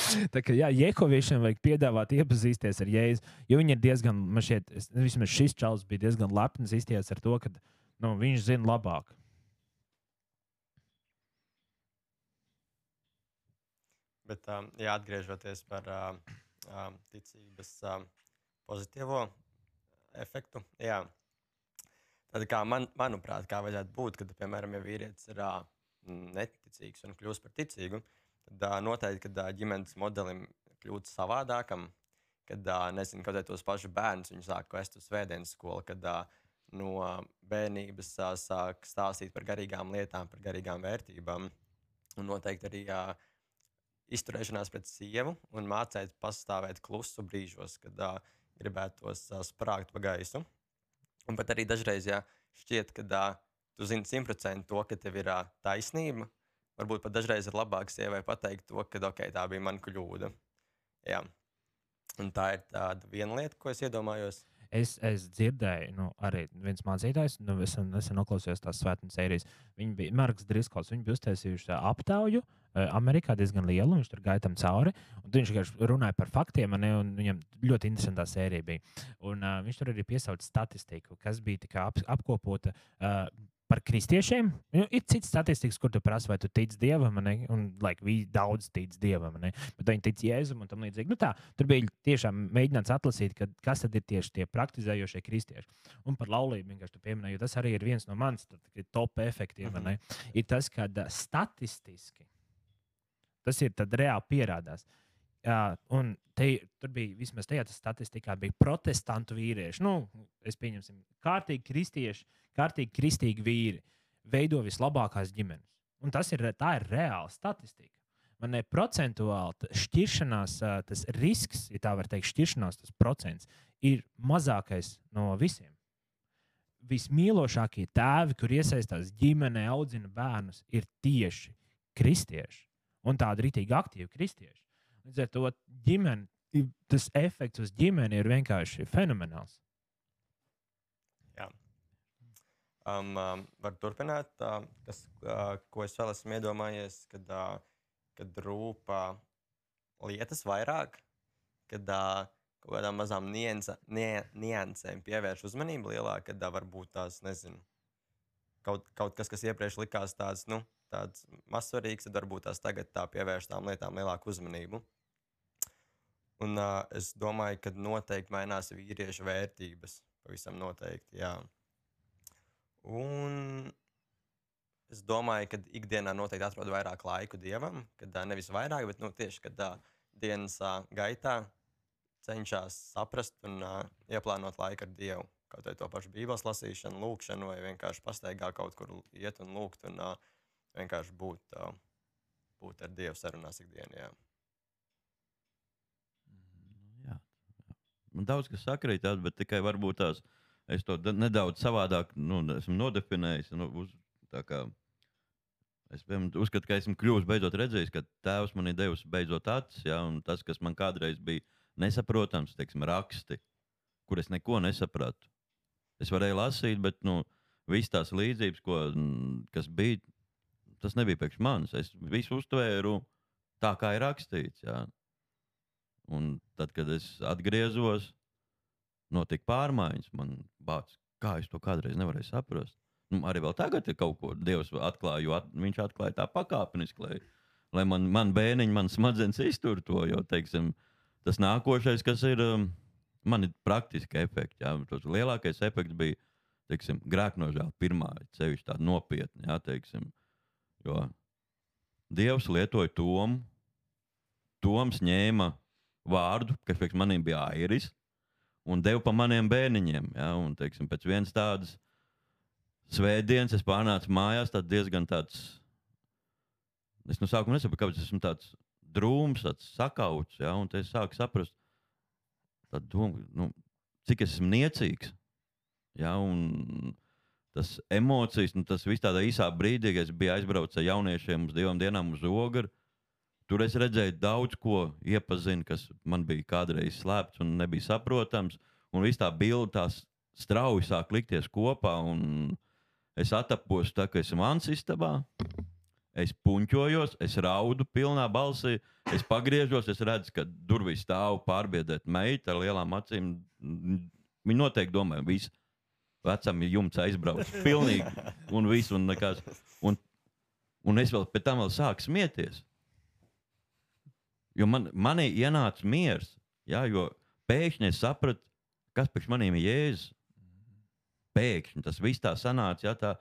Tā kā Jehoviešiem vajag piedāvāt iepazīties ar Jēzu, jo viņi ir diezgan, man šķiet, vismaz šis čels bija diezgan lepns izties ar to, ka nu, viņš zina labāk. Bet, um, jā, atgriežoties par um, um, ticības pozitīvo efektu, jā. Tad, kā man, manuprāt, kā vajadzētu būt, kad, piemēram, ja vīrietis ir neticīgs un kļūst par ticīgu, tad noteikti, uh, ģimenes modelim kļūt savādākam, kad, nezinu, kaut kādā tos pašus bērnus viņi sāk vest uz svētdienas skolu, kad no bērnības sāk stāstīt par garīgām lietām, par garīgām vērtībām. Un noteikti arī uh, izturēšanās pret sievu un mācīt pastāvēt klusu brīžos, kad uh, gribētos uh, sprāgt pa gaisu. Un pat arī dažreiz, ja šķiet, ka uh, tu zini simtprocentīgi to, ka tev ir uh, taisnība, varbūt pat dažreiz ir labāk sievai pateikt to, ka okay, tā bija mana kļūda. Jā. Un tā ir tāda viena lieta, ko es iedomājos. Es, es dzirdēju, nu, arī viens mācītājs, nu, es nesen noklausījos tās svētdienas sērijas. Viņa bija Marks Driskals, viņi bija uztaisījuši ā, aptauju. ā, Amerikā diezgan liela, viņš tur gāja tam cauri. Viņš vienkārši runāja par faktiem, un, un viņam ļoti interesanta sērija bija. Un, uh, viņš tur arī piesauca statistiku, kas bija ap, apkopota uh, par kristiešiem. Nu, ir cits statistikas, kur tu prasa, vai tu tici dievam, ne? un like, daudz tic dievam, ne? bet viņi tic Jēzum un tam līdzīgi. Nu, tā, tur bija tiešām mēģināts atlasīt, ka, kas tad ir tieši tie praktizējošie kristieši. Un par laulību vienkārši jo tas arī ir viens no manis top efektiem. Mm -hmm. Ir tas, ka statistiski tas ir reāli pierādās. Jā, un te, tur bija vismaz tajā statistikā, bija protestantu vīrieši. Nu, es pieņemsim, kārtīgi kristieši, kārtīgi kristīgi vīri veido vislabākās ģimenes. Un tas ir, ir reāla statistika. Man ir procentuāli šķiršanās, tas risks, ja tā var teikt, šķiršanās, tas procents ir mazākais no visiem. Vismīlošākie tēvi, kur iesaistās ģimenē, audzina bērnus, ir tieši kristieši un tādi rītīgi aktīvi kristieši. Līdz ar to ģimeni, tas efekts uz ģimeni ir vienkārši fenomenāls. Jā. Um, um, var turpināt, uh, kas, uh, ko es vēl esmu iedomājies, kad, uh, kad rūpā lietas vairāk, kad uh, kaut kādām mazām niansa, nie, niansēm pievērš uzmanību lielāk, kad uh, varbūt tās, nezinu, kaut, kaut kas, kas iepriekš likās tāds, nu, tāds mazsvarīgs, tad varbūt tās tagad tā pievērš tām lietām lielāku uzmanību. Un uh, es domāju, ka noteikti mainās vīriešu vērtības. Pavisam noteikti, jā. Un es domāju, ka ikdienā noteikti atrod vairāk laiku dievam, kad uh, nevis vairāk, bet nu, tieši kad uh, dienas uh, gaitā cenšas saprast un uh, ieplānot laiku ar dievu. Kaut vai to pašu bībeles lasīšanu, lūkšanu, vai vienkārši pastaigā kaut kur iet un lūgt. Un, uh, vienkārši būt, būt ar Dievu sarunās ikdienā. Mm, jā. Man daudz kas sakrīt, bet tikai varbūt tās es to nedaudz savādāk nu, esmu nodefinējis. Nu, uz, kā, es uzskatu, ka esmu kļuvis beidzot redzējis, ka tēvs man ir devis beidzot acis, ja, un tas, kas man kādreiz bija nesaprotams, teiksim, raksti, kur es neko nesapratu. Es varēju lasīt, bet nu, visas tās līdzības, ko, kas bija, tas nebija priekš manis. Es visu uztvēru tā, kā ir rakstīts. Jā. Un tad, kad es atgriezos, notika pārmaiņas. Man bācis, kā es to kādreiz nevarēju saprast. Nu, arī tagad ir kaut ko Dievs atklāja, jo at, viņš atklāja tā pakāpeniski, lai, lai man, man bērniņi, man smadzenes iztur to. Jo, teiksim, tas nākošais, kas ir, um, man ir praktiski efekti. Jā. Tas lielākais efekts bija grēknožēla pirmā, ceļš tāda nopietna. Jā, teiksim, Jo Dievs lietoja tomu, Toms ņēma vārdu, kas priekš maniem bija airis, un deva pa maniem bērniņiem. Ja, un, teiksim, pēc vienas tādas svētdienas es pārnācu mājās, tad diezgan tāds. Es no sākuma nesaprotu, kāpēc esmu tāds drūms, tāds sakauts. Ja, un es sāku saprast, domu, nu, cik es esmu niecīgs. Ja, un, tas emocijas, nu, tas viss tādā īsā brīdī, kad es biju aizbraucis ar jauniešiem uz divām dienām uz Ogaru. Tur es redzēju daudz ko, iepazinu, kas man bija kādreiz slēpts un nebija saprotams. Un viss tā bilde tās strauji sāk likties kopā. Es atapos tā, ka esmu mans istabā. Es puņķojos, es raudu pilnā balsī, es pagriežos, es redzu, ka durvis stāv pārbiedēt meita ar lielām acīm. Viņa noteikti domā, ka viss vecam jumts aizbraukt. Pilnīgi. Un viss, un nekas. Un, un es vēl pēc tam vēl sāku smieties. Jo man, manī ienāca miers, jā, jo pēkšņi es sapratu, kas priekš maniem ir jēzus. Pēkšņi tas viss tā sanāca, jā, tā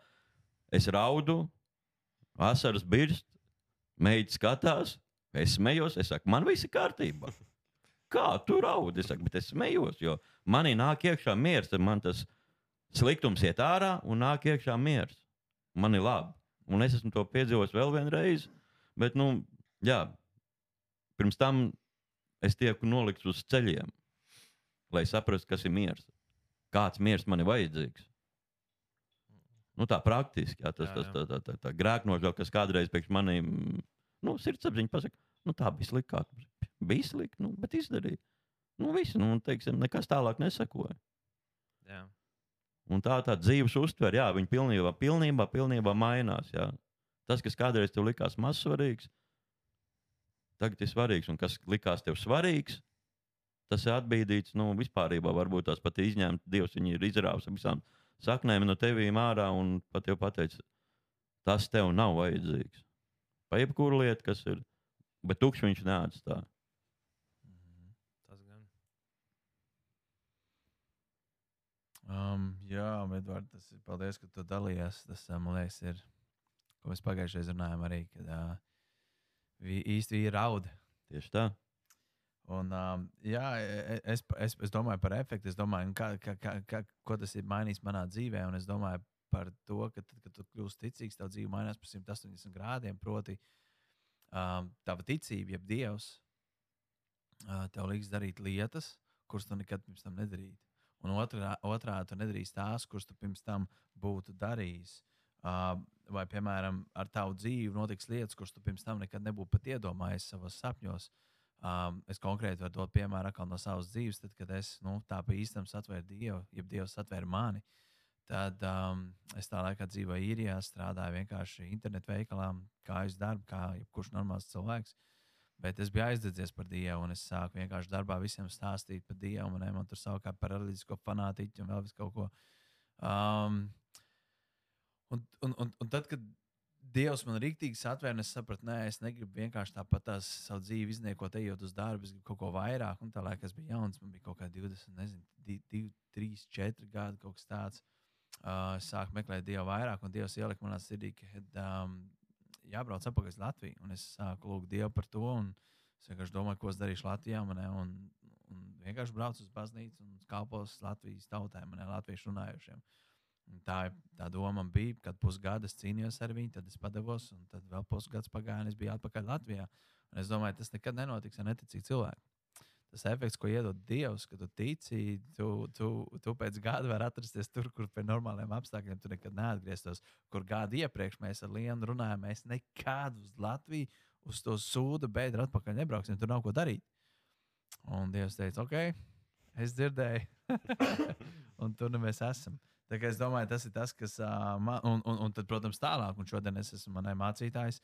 es raudu, asaras birst, meita skatās, es smējos, es saku, man viss ir kārtībā. Kā tu raudi? Es saku, bet es smējos, jo manī nāk iekšā miers, man tas ir sliktums iet ārā un nāk iekšā miers. Man ir labi. Un es esmu to piedzīvojis vēl vienreiz. Bet, nu, jā, pirms tam es tieku nolikts uz ceļiem, lai saprastu, kas ir miers. Kāds miers man ir vajadzīgs. Nu, tā praktiski, jā, tas, jā, jā. tas tā, tā, tā, tā grēknožēl, kas kādreiz pēc maniem nu, sirdsapziņā pasakā, nu, tā bija sliktāk. Bija slikti, nu, bet izdarīja. Nu, viss, nu, teiksim, nekas tālāk nesakoja. Jā. Un tā tā dzīves uztver, jā, viņa pilnībā, pilnībā, pilnībā mainās. Jā. Tas, kas kādreiz tev likās mazsvarīgs, tagad ir svarīgs. Un kas likās tev svarīgs, tas ir atbīdīts. Nu, vispār, varbūt tās pat izņēmtas Dievs, viņi ir izrāvis visām saknēm no tevīm ārā un pat jau pateica, tas tev nav vajadzīgs. Pa jebkuru lietu, kas ir, bet tukšs viņš neatstāja. Mhm. Tas gan. Um, jā, Edvards, tas ir paldies, ka tu dalījies. Tas, man liekas, ir, ko mēs pagājušajā reizē runājām arī, kad uh, īsti ir raud. Tieši tā. Un, um, jā, e- es, es, es domāju par efektu. Es domāju, kā, kā, kā, ko tas ir mainījis manā dzīvē. Un es domāju par to, ka, tad, kad tu kļūsi ticīgs, tev dzīve mainās par 180 grādiem. Proti, um, tava ticība, jeb dievs, uh, tev liks darīt lietas, kuras tu nekad pirms tam nedarītu. Un otrā, otrā tu nedarīsi tās, kuras tu pirms tam būtu darījis. Uh, vai, piemēram, ar tavu dzīvi notiks lietas, kuras tu pirms tam nekad nebūtu pat iedomājies savos sapņos. Um, es konkrēti varu dot piemēru no savas dzīves, tad, kad es nu, tā pa īstam satvēru Dievu, jeb Dievs satvēra mani. Tad um, es tā laikā dzīvoju īrijā, strādāju vienkārši internetu veikalā, kā es darbu, kā jebkurš normāls cilvēks. Bet es biju aizdedzies par Dievu, un es sāku vienkārši darbā visiem stāstīt par Dievu. Un, man tur savukārt par reliģisko fanātiķu un vēl visu kaut ko. Um, un, un, un, un tad, kad Dievs man rīktīgi satvēra, es sapratu, nē, es negribu vienkārši tāpat tās savu dzīvi izniekot, ejot uz darbu. Es gribu kaut ko vairāk. Un tā laikā es biju jauns, man bija kaut kādi 20, nezinu, 2, 3, 4 gadi, kaut kas tāds. Uh, es sāku meklēt Dievu vairāk, un Dievs ielika manā sirdī, ka um, jābrauc atpakaļ uz Latviju. Un es sāku lūgt Dievu par to. Es vienkārši domāju, ko es darīšu Latvijā. Man, un, un vienkārši braucu uz baznīcu un kalpos Latvijas tautai, man ir latviešu runājušiem. Un Tā, tā doma bija, kad pusgadu es cīnījos ar viņu, tad es padevos, un tad vēl pusgads pagāja, un es biju atpakaļ Latvijā. Un es domāju, tas nekad nenotiks ar neticīgu cilvēku. Tas efekts, ko iedod Dievs, kad tu tici, tu, tu, tu pēc gada vari atrasties tur, kur pie normāliem apstākļiem tu nekad neatgrieztos. Kur gadu iepriekš mēs ar Lienu runājām, mēs nekad uz Latviju, uz to sūdu beidu atpakaļ nebrauksim, tur nav ko darīt. Un Dievs teica, ok, es dzirdēju, un tur nu mēs esam. Tā kā es domāju, tas ir tas, kas man, un, un, un tad, protams, tālāk, un šodien es esmu manai mācītājai.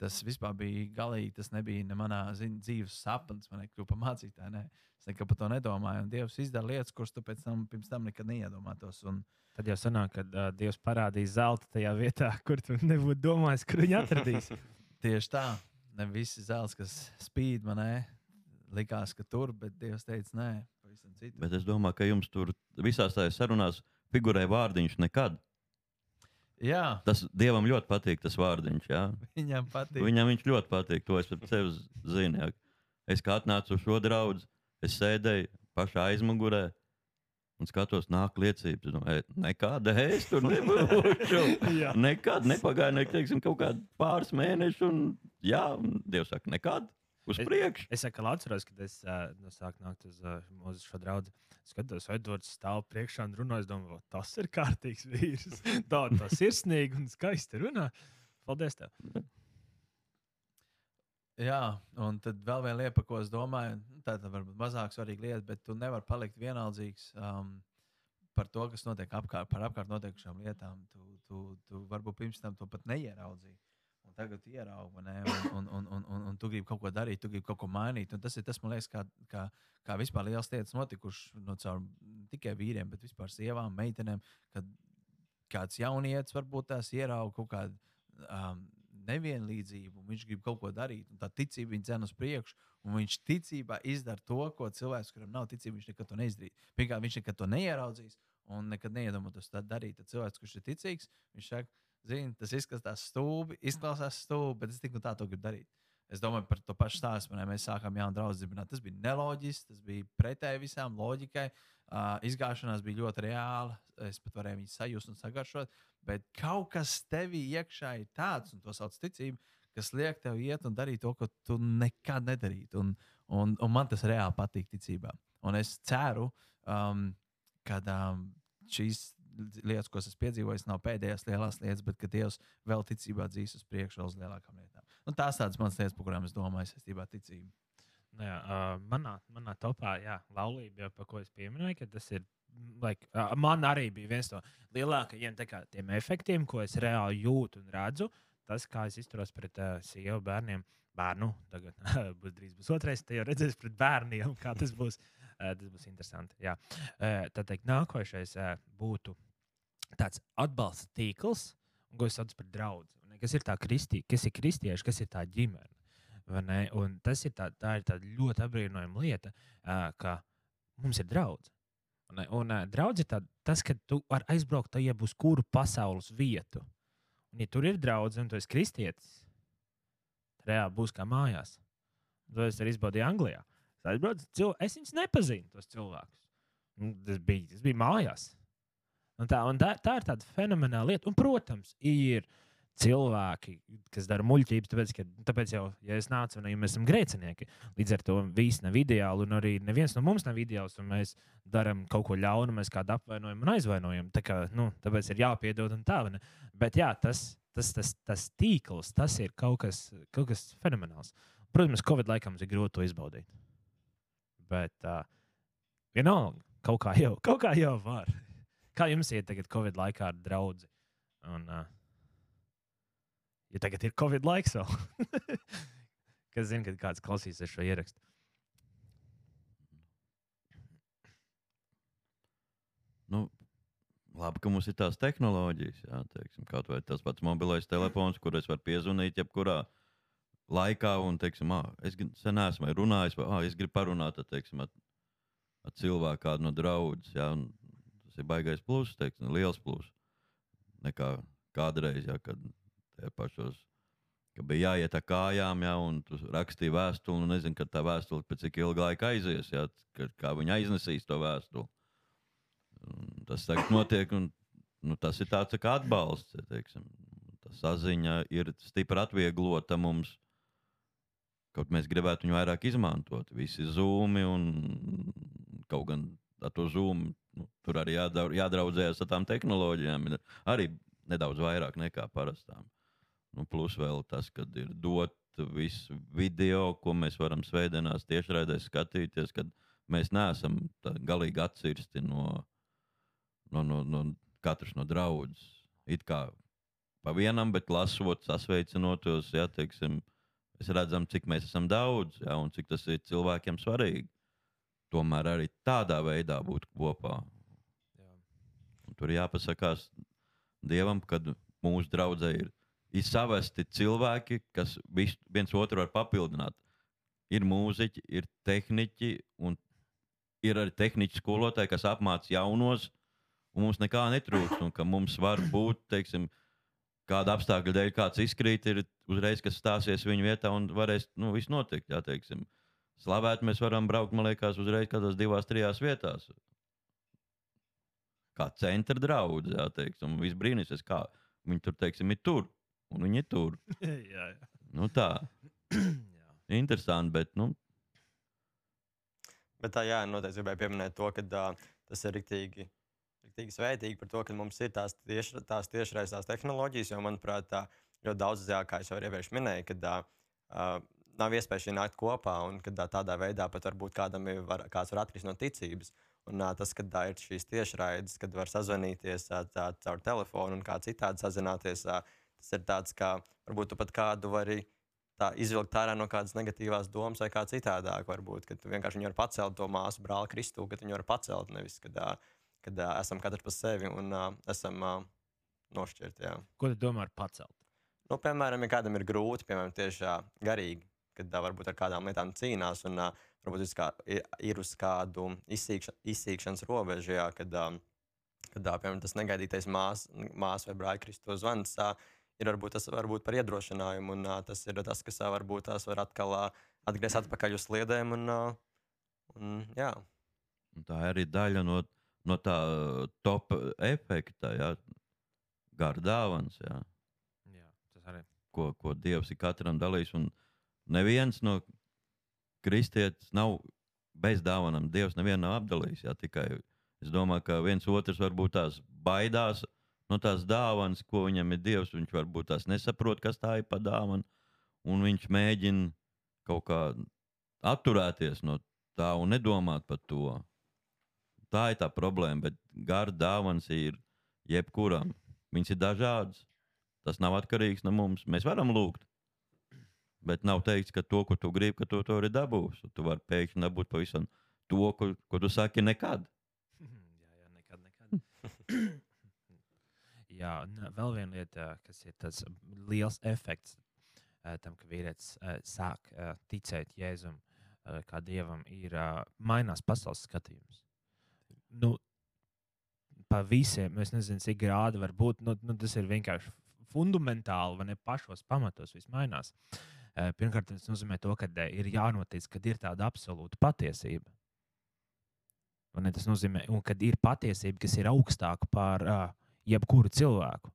Tas vispār bija galīgi, tas nebija ne manā zin, dzīves sapnis, man kļūt par mācītāju. Nē. Es nekad par to nedomāju. Un Dievs izdara lietas, kuras tu pēc tam, pirms tam nekad neiedomātos. Un, Tad jau sanāk, ka uh, Dievs parādīs zelta tajā vietā, kur tu nebūtu domājis, kur viņu atradīs. tieši tā, ne visi zelts, kas spīd manē, likās, ka tur, bet Dievs teica, nē, pavisam citu. Bet es domāju, ka jums tur visās tajās sarunās figurē vārdiņš nekad. Jā, Tas Dievam ļoti patīk, tas vārdiņš. Jā. viņam patīk. Viņam viņš ļoti patīk. To es pēc sevis zinu. Jā. Es kā atnācu uz šo draugu, es sēdēju pašā aizmugurē. Un skatos, nāk liecības. Es domāju, nekāda es tur nebūšu. Nekad nepagāja, ne, teiksim, kaut kādi pāris mēneši. Un, jā, un Dievs saka, nekad. Uz Es- priekšu. Es atkal atceros, kad es uh, no sāku nākt uz, uh, uz šo draugu. Skatos, Edvards stāv priekšā un runā. Es domāju, "Vo, tas ir kārtīgs vīrs. Tā, tā sirsnīgi un skaisti runā. Paldies! Tev. Jā, un tad vēl viena lieta, ko es domāju, tā ir varbūt mazāk svarīga lieta, bet tu nevari palikt vienaldzīgs um, par to, kas notiek apkārt, par apkārt notiekošām lietām. Tu, tu, tu varbūt pirms tam to pat neieraudzīji. Tagad ieraugi? Un, un, un, un, un, un tu gribi kaut ko darīt, tu gribi kaut ko mainīt. Un tas ir tas, man liekas, kā, kā, kā vispār liels lietas notikušas no caur ne tikai vīriem, bet vispār sievām, meitenēm. Kad kāds jaunietis varbūt tās ierauga kaut kādu um, nevienlīdzību, un viņš grib kaut ko darīt, un tā ticība viņa dzēna uz priekšu, un viņš ticībā izdara to, ko cilvēks, kuram nav ticība, viņš nekad to neizdarīs. Pirmkārt, viņš nekad to neieraudzīs, un nekad neiedomātos to darīt. Tad cilvēks, kurš ir ticīgs, viņš saka, zini, tas izskatās stūbi, izklausās stūbi, bet es tik un tā to gribu darīt. Es domāju par to pašu stāstu. man, Mēs sākām jaunu draugu dibināt. Tas bija neloģiski, tas bija pretēji visām loģikai. Uh, izgāšanās bija ļoti reāla. Es pat varēju viņu sajust un sagaršot. Bet kaut kas tevī iekšā ir tāds, un to sauc ticība, kas liek tev iet un darīt to, ko tu nekad nedarītu. Un, un, un man tas reāli patīk ticībā. Un es ceru, um, ka um, šīs lietas, ko es esmu piedzīvojis, nav pēdējās lielās lietas, bet ka Dievs vēl ticībā dzīs uz priekšu uz lielākām lietām. Un tās tādas manas lietas, par kurām es domāju, saistībā ar ticību. Nu, jā, uh, manā, manā topā, jā, laulība, jau par ko es pieminēju, ka tas ir. Like, uh, man arī bija viens no lielākajiem kā, tiem efektiem, ko es reāli jūtu un redzu. Tas, kā es izturos pret uh, sievu bērniem, bērnu, tagad būs drīz būs otrais, te jau redzēs pret bērniem, kā tas būs. Uh, tas būs interesanti. Jā. Uh, tad teikt, nākošais uh, būtu tāds atbalsta tīkls, ko es saucu par draugu. Kas ir tā kristī, kas ir kristieši, kas ir tā ģimene. tas ir, tā, tā ir tāda ļoti apbrīnojama lieta, ka mums ir draugs. Un, un draudz ir tā, tas, ka tu vari aizbraukt tajā uz kuru pasaules vietu. Un, ja tur ir draugs un tu esi kristietis, tad reāli būs kā mājās. To es arī izbaudīju Anglijā. Es aizbraucu, es viņus nepazinu, tos cilvēkus. Tas bija, tas bija mājās. Un tā, un tā, tā ir tāda fenomenāla lieta. Un, protams, ir cilvēki, kas dara muļķības, tāpēc, ka, tāpēc jau, ja es nācu, un ja mēs esam grēcinieki, līdz ar to viss nav ideāli, un arī neviens no mums nav ideāls, un mēs darām kaut ko ļaunu, mēs kādu apvainojam un aizvainojam. Tā kā, nu, tāpēc ir jāpiedod un tā. ne? Bet jā, tas, tas, tas, tas tīkls, tas ir kaut kas, kaut kas fenomenāls. Protams, Covid laikam ir grūti to izbaudīt. Bet uh, vienalga, kaut kā jau, kaut kā jau var. Kā jums iet tagad Covid laikā ar draugu? Uh, ja tagad ir Covid laiks vēl, kas zina, kad kāds klausīsies šo ierakstu. Nu, labi, ka mums ir tās tehnoloģijas, jā, teiksim, kaut vai tas pats mobilais telefons, kur es varu piezvanīt jebkurā laikā, un, teiksim, ah, es sen esmu runājis, vai ah, es gribu parunāt ar, teiksim, ar, ar cilvēku, kādu no draugiem. Tas ir baisais pluss, teiksim, liels pluss. Nekā kādreiz, jā, kad pašos. Ka bija jāiet ar kājām, jā, un tu rakstīji vēstuli, un nezinu, kad tā vēstule pēc cik ilga laika aizies, jā, kad, kā viņi aiznesīs to vēstuli. Un tas tagad notiek, un nu, tas ir tāds tā kā atbalsts. Ja, teiksim. tā saziņa ir stipri atvieglota mums. Kaut mēs gribētu viņu vairāk izmantot. Visi zūmi un kaut gan ar to zūmu nu, tur arī jādraudzējas ar tām tehnoloģijām. Ir arī nedaudz vairāk nekā parastām. Nu, plus vēl tas, ka ir dot visu video, ko mēs varam svētdienās tiešraidē skatīties, kad mēs neesam galīgi atcirsti no, no, no, no katras no draudzes. It kā pa vienam, bet lasot, sasveicinotos, ja, teiksim, mēs redzam, cik mēs esam daudz ja, un cik tas ir cilvēkiem svarīgi. Tomēr arī tādā veidā būt kopā. Un tur jāpasakās Dievam, kad mūsu draudzē ir, ir savesti cilvēki, kas vis, viens otru var papildināt. Ir mūziķi, ir tehniķi, un ir arī tehniķi skolotāji, kas apmāca jaunos, un mums nekā netrūkst. Un ka mums var būt, teiksim, kāda apstākļa dēļ kāds izkrīt, ir uzreiz, kas stāsies viņa vietā un varēs, nu, viss notikt. Jā, teiksim. Slavēt mēs varam braukt, man liekas, uzreiz kādās divās, trijās vietās. Kā centra draugs, jā, teiksim, viss brīnīsies, kā viņi tur, teiksim, ir tur, un viņi ir tur. jā, jā. Nu tā, interesanti, bet, nu, Bet tā, jā, noteikti gribēju pieminēt to, ka uh, tas ir rīktīgi, rīktīgi svētīgi par to, ka mums ir tās, tieš, tās tiešraizās tehnoloģijas. Jo, manuprāt, tā, ļoti daudz, jā, kā jau iepriekš minēju, kad uh, nav iespējas šī nākt kopā un kad tādā veidā pat varbūt kādam ir, var, kāds var atkrist no ticības. Un tas, kad tā ir šīs tiešraides, kad var sazvanīties tā, caur telefonu un kā citādi sazināties, tas ir tāds, kā varbūt tu pat kādu vari tā izvilkt ārā no kādas negatīvās domas vai kā citādāk. Varbūt, kad tu vienkārši viņu var pacelt to māsu brāli Kristu, kad viņu var pacelt nevis, kad, kad esam katrs pa sevi un esam nošķirti. Jā. Ko tu domā ar pacelt? Nu, piemēram, ja kādam ir grūti, piemēram, tieši garīgi, kad ā, varbūt ar kādām lietām cīnās un ā, varbūt uz kā, ir, ir uz kādu izsīkša, izsīkšanas robežu, jā, kad, ā, kad ā, piemēram, tas negaidītais māsas mās vai brāļa Kristu zvans. ā, ir varbūt tas varbūt par iedrošinājumu, un uh, tas ir tas, kas uh, varbūt tās var atkal uh, atgriezt atpakaļ uz sliedēm. Un, uh, un, jā. Un tā arī daļa no, no tā top efekta, ja gara dāvāns, ja, Jā, tas arī. ko, ko Dievs ir katram dalījis. Un neviens no kristietis nav bez dāvanām. Dievs nevienu nav apdalījis. Ja, tikai es domāju, ka viens otrs varbūt tās baidās no tās dāvanas, ko viņam ir Dievs. Viņš varbūt tās nesaprot, kas tā ir pa dāvanu, un viņš mēģina kaut kā atturēties no tā un nedomāt par to. Tā ir tā problēma, bet gara dāvāns ir jebkuram. Viņas ir dažādas. Tas nav atkarīgs no mums. Mēs varam lūgt. Bet nav teikts, ka to, ko tu gribi, ka tu to arī dabūsi. Tu vari pēkšņi dabūt pavisam to, ko, ko tu saki nekad. Jā, jā, nekad, nekad. Jā, un vēl viena lieta, kas ir tas liels efekts eh, tam, ka vīrietis sāk ticēt Jēzum kā dievam, ir mainās pasaules skatījums. Nu, pa visiem, es nezinu, cik grādi var būt. Nu, nu, tas ir vienkārši fundamentāli, vai ne pašos pamatos viss mainās. Eh, Pirmkārt, tas nozīmē to, ka eh, ir jānotic, ka ir tāda absolūta patiesība. Vai ne? Tas nozīmē, un kad ir patiesība, kas ir augstāka par uh, jebkuru cilvēku,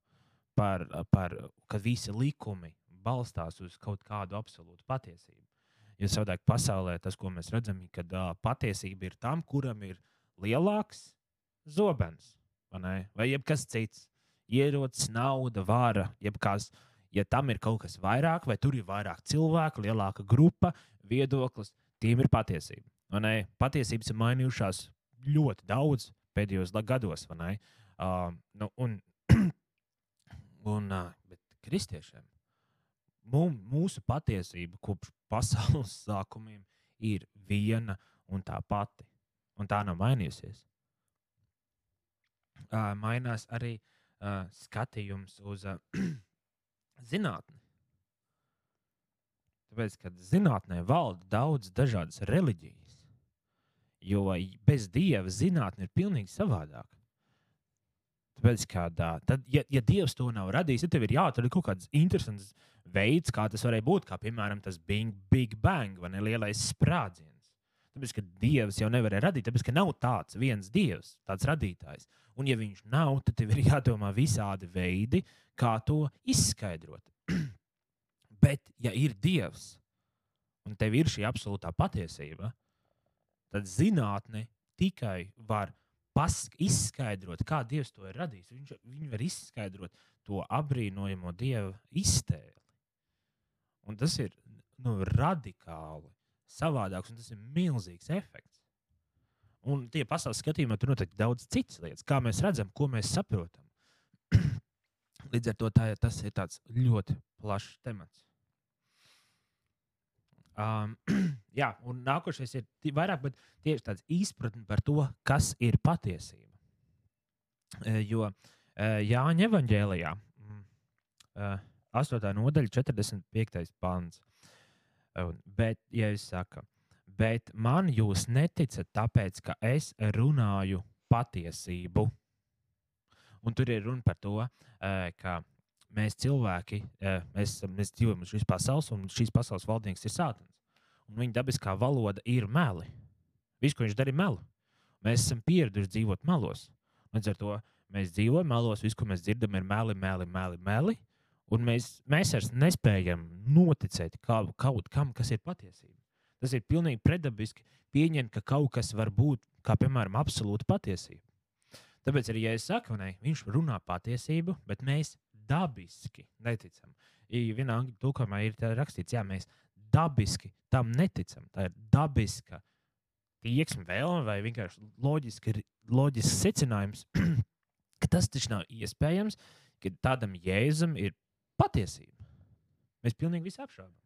par, par, kad visi likumi balstās uz kaut kādu absolūtu patiesību. Jo savādāk pasaulē tas, ko mēs redzam, ir, kad uh, patiesība ir tam, kuram ir lielāks zobens, vai, vai jebkas cits, ierocis, nauda, vara, jebkas. Ja tam ir kaut kas vairāk, vai tur ir vairāk cilvēku, lielāka grupa, viedoklis, tiem ir patiesība. Patiesības ir mainījušās ļoti daudz pēdējos gados? Uh, nu, un, un, uh, bet kristiešiem mum, mūsu patiesība kopš pasaules sākumiem ir viena un tā pati. Un tā nav mainījusies. Uh, mainās arī uh, skatījums uz uh, zinātni. Tāpēc, kad zinātnē valda daudz dažādas reliģijas, jo bez dieva zinātne ir pilnīgi savādāka. Tāpēc, kad, ā, tad, ja, ja Dievs to nav radījis, tad tev ir jāatrod kaut kāds interesants veids, kā tas varēja būt. Kā piemēram tas Big, Big Bang vai ne lielais sprādziens. Tāpēc, ka Dievs jau nevarēja radīt, tāpēc, ka nav tāds viens Dievs, tāds radītājs. Un, ja viņš nav, tad tev ir jādomā visādi veidi, kā to izskaidrot. Bet, ja ir Dievs, un tev ir šī absolūtā patiesība, tad zinātne tikai var izskaidrot, kā Dievs to ir radījis. Viņš, viņi var izskaidrot to apbrīnojamo Dieva iztēli. Un tas ir nu, radikāli savādāks, un tas ir milzīgs efekts. Un tie pasaules skatījumā tur notiek daudz citas lietas, kā mēs redzam, ko mēs saprotam. Līdz ar to tā, tas ir ļoti plašs temats. Um, jā, un nākošais ir vairāk, tieši tāds izpratne par to, kas ir patiesība. E, Jo e, Jāņa Evangelijā, mm, e, 8. nodaļa, 45. pāns. Bet, ja es saku, bet man jūs neticat, tāpēc, ka es runāju patiesību. Un tur ir runa par to, ka mēs cilvēki, mēs, mēs dzīvojam uz šīs pasaules, un šīs pasaules valdnieks ir sātans. Un viņa dabiskā valoda ir meli. Viss, ko viņš dara, ir meli. Mēs esam pieraduši dzīvot melos. Līdz ar to mēs dzīvojam melos, viss, ko mēs dzirdam, ir meli, meli, meli. meli un mēs, mēs vairs nespējam noticēt kā, kaut kam, kas ir patiesība. Tas ir pilnīgi predabiski pieņemt, ka kaut kas var būt, kā piemēram, absolūta patiesība. Tāpēc arī, ja es saku, ne, viņš runā patiesību, bet mēs dabiski neticam. I Vienā angļu tulkojumā ir rakstīts, jā, mēs dabiski tam neticam. Tā ir dabiska tieksme, vēlme vai vienkārši loģiski, loģisks secinājums, ka tas taču nav iespējams, ka tādam jēzum ir patiesība. Mēs pilnīgi visu apšaubām.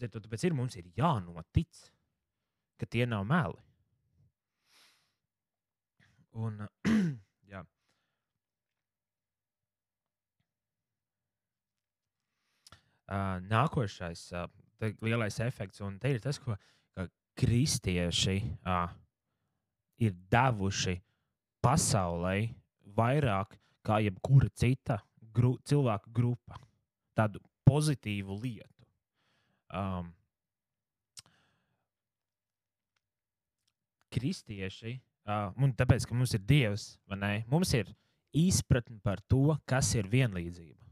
Tāpēc ir, mums ir jānotic, ka tie nav meli. Un, jā. Uh, nākošais uh, lielais efekts, un te ir tas, ko ka kristieši uh, ir devuši pasaulē vairāk kā jebkura cita gru, cilvēku grupa. Tādu pozitīvu lietu. Um, kristieši, uh, un tāpēc, ka mums ir Dievs, ne, mums ir izpratne par to, kas ir vienlīdzība.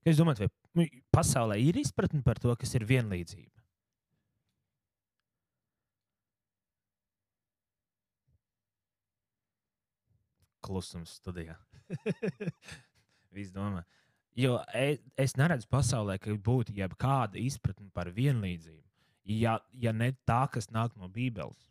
Kā Jūs domājat, vai nu, pasaulē ir izpratne par to, kas ir vienlīdzība? Klusums studijā. Viss domā. Jo e- es neredzu pasaulē, ka būtu jebkāda izpratne par vienlīdzību. Ja, ja ne tā, kas nāk no Bībeles.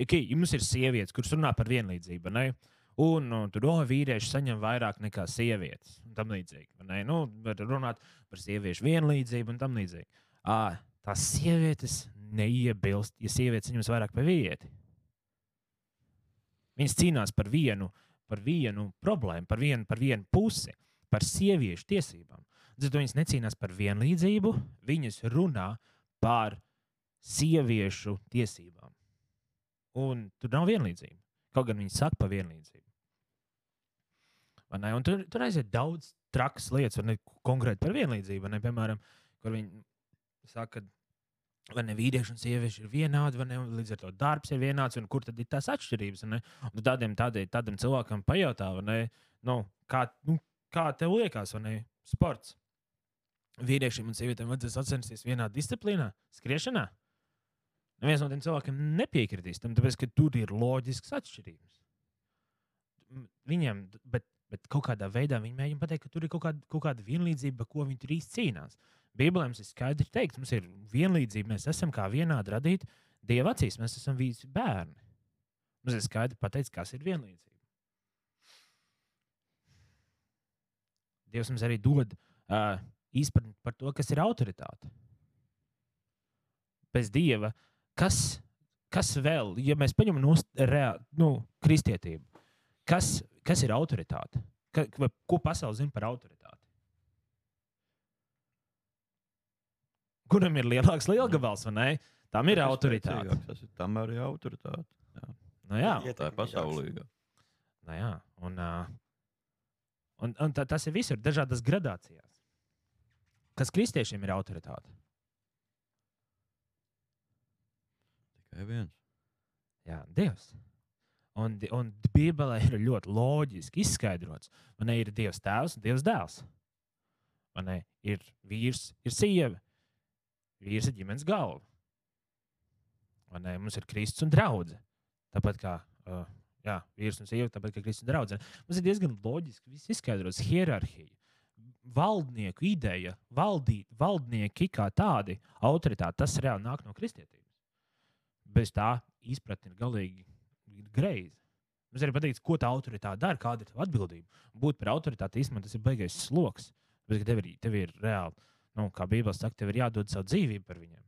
Okay, jums ir sievietes, kuras runā par vienlīdzību, ne? un nu, tur oh, vīrieši saņem vairāk nekā sievietes. Tam līdzīgi. Nu, runāt par sieviešu vienlīdzību un tam līdzīgi. À, tās sievietes neiebilst, ja sievietes saņems vairāk par vīrieti. Viņas cīnās par vienu, par vienu problēmu, par vienu, par vienu pusi, par sieviešu tiesībām. Tad viņas necīnās par vienlīdzību, viņas runā par sieviešu tiesībām. Un tur nav vienlīdzība. Kaut gan viņi saka par vienlīdzību. Tur, tur aiziet daudz trakas lietas, un konkrēti par vienlīdzību. Ne, piemēram, kur viņi saka, ka vai ne vīrieši un sievieši ir vienādi, vai ne? Līdz ar to darbs ir vienāds, un kur tad ir tās atšķirības? tādiem, tādiem, tādiem cilvēkam pajautā, ne, nu, kā, nu, kā tev liekas, vai ne? Sports. Vīriešiem un sievietēm vajadzēs sacensties vienā disciplīnā, skriešanā. Neviens no tiem cilvēkiem nepiekritīs tam, tāpēc, ka tur ir loģisks atšķirības. Viņiem, bet, bet kaut kādā veidā viņi mēģina pateikt, ka tur ir kaut kāda, kaut kāda vienlīdzība, ko viņi tur īsti cīnās. Bībelē mums ir skaidri teikts, mums ir vienlīdzība, mēs esam kā vienādi radīti Dieva acīs, mēs esam visi bērni. Mums ir skaidri pateikts, kas ir vienlīdzība. Dievs mums arī dod uh, izpratni par to, kas ir autoritāte. Bez dieva, kas, kas vēl, ja mēs paņemam no nu, kristietību, kas, kas ir autoritāte? Ka, ko pasaule zina par autoritāti? Kuram ir lielāks lielgabals, vai ne? Tam ir autoritāte. Tas ir tam arī autoritāte. Nu, jā, Tā ir pasaulīga. nu, jā. Un, uh, un, un tā, tas ir visur, dažādas gradācijās. Kas kristiešiem ir autoritāte? Tikai viens. Jā, Dievs. Un, un Bībelē ir ļoti loģiski izskaidrots. Man ir Dievs tēvs un Dievs dēls. Ne, ir vīrs, ir sieva. Vīrs ir ģimenes galva. Ne, mums ir Kristus un draudzene. Tāpat kā uh, jā, vīrs un sieva, tāpat kā Kristus un draudzene. Mums ir diezgan loģiski izskaidrots. Hierarhija, valdnieku ideja, valdīt, valdnieki kā tādi, autoritāte, tas reāli nāk no kristietības. Bez tā izpratne ir galīgi greizi. Mums arī patīk, ko tā autoritāte dara, kāda ir tā atbildība. Būt par autoritāti īstenībā tas ir baisais sloks. Bet tev ir, tev ir reāli, nu, kā Bībelē saka, tev ir jādod savu dzīvību par viņiem.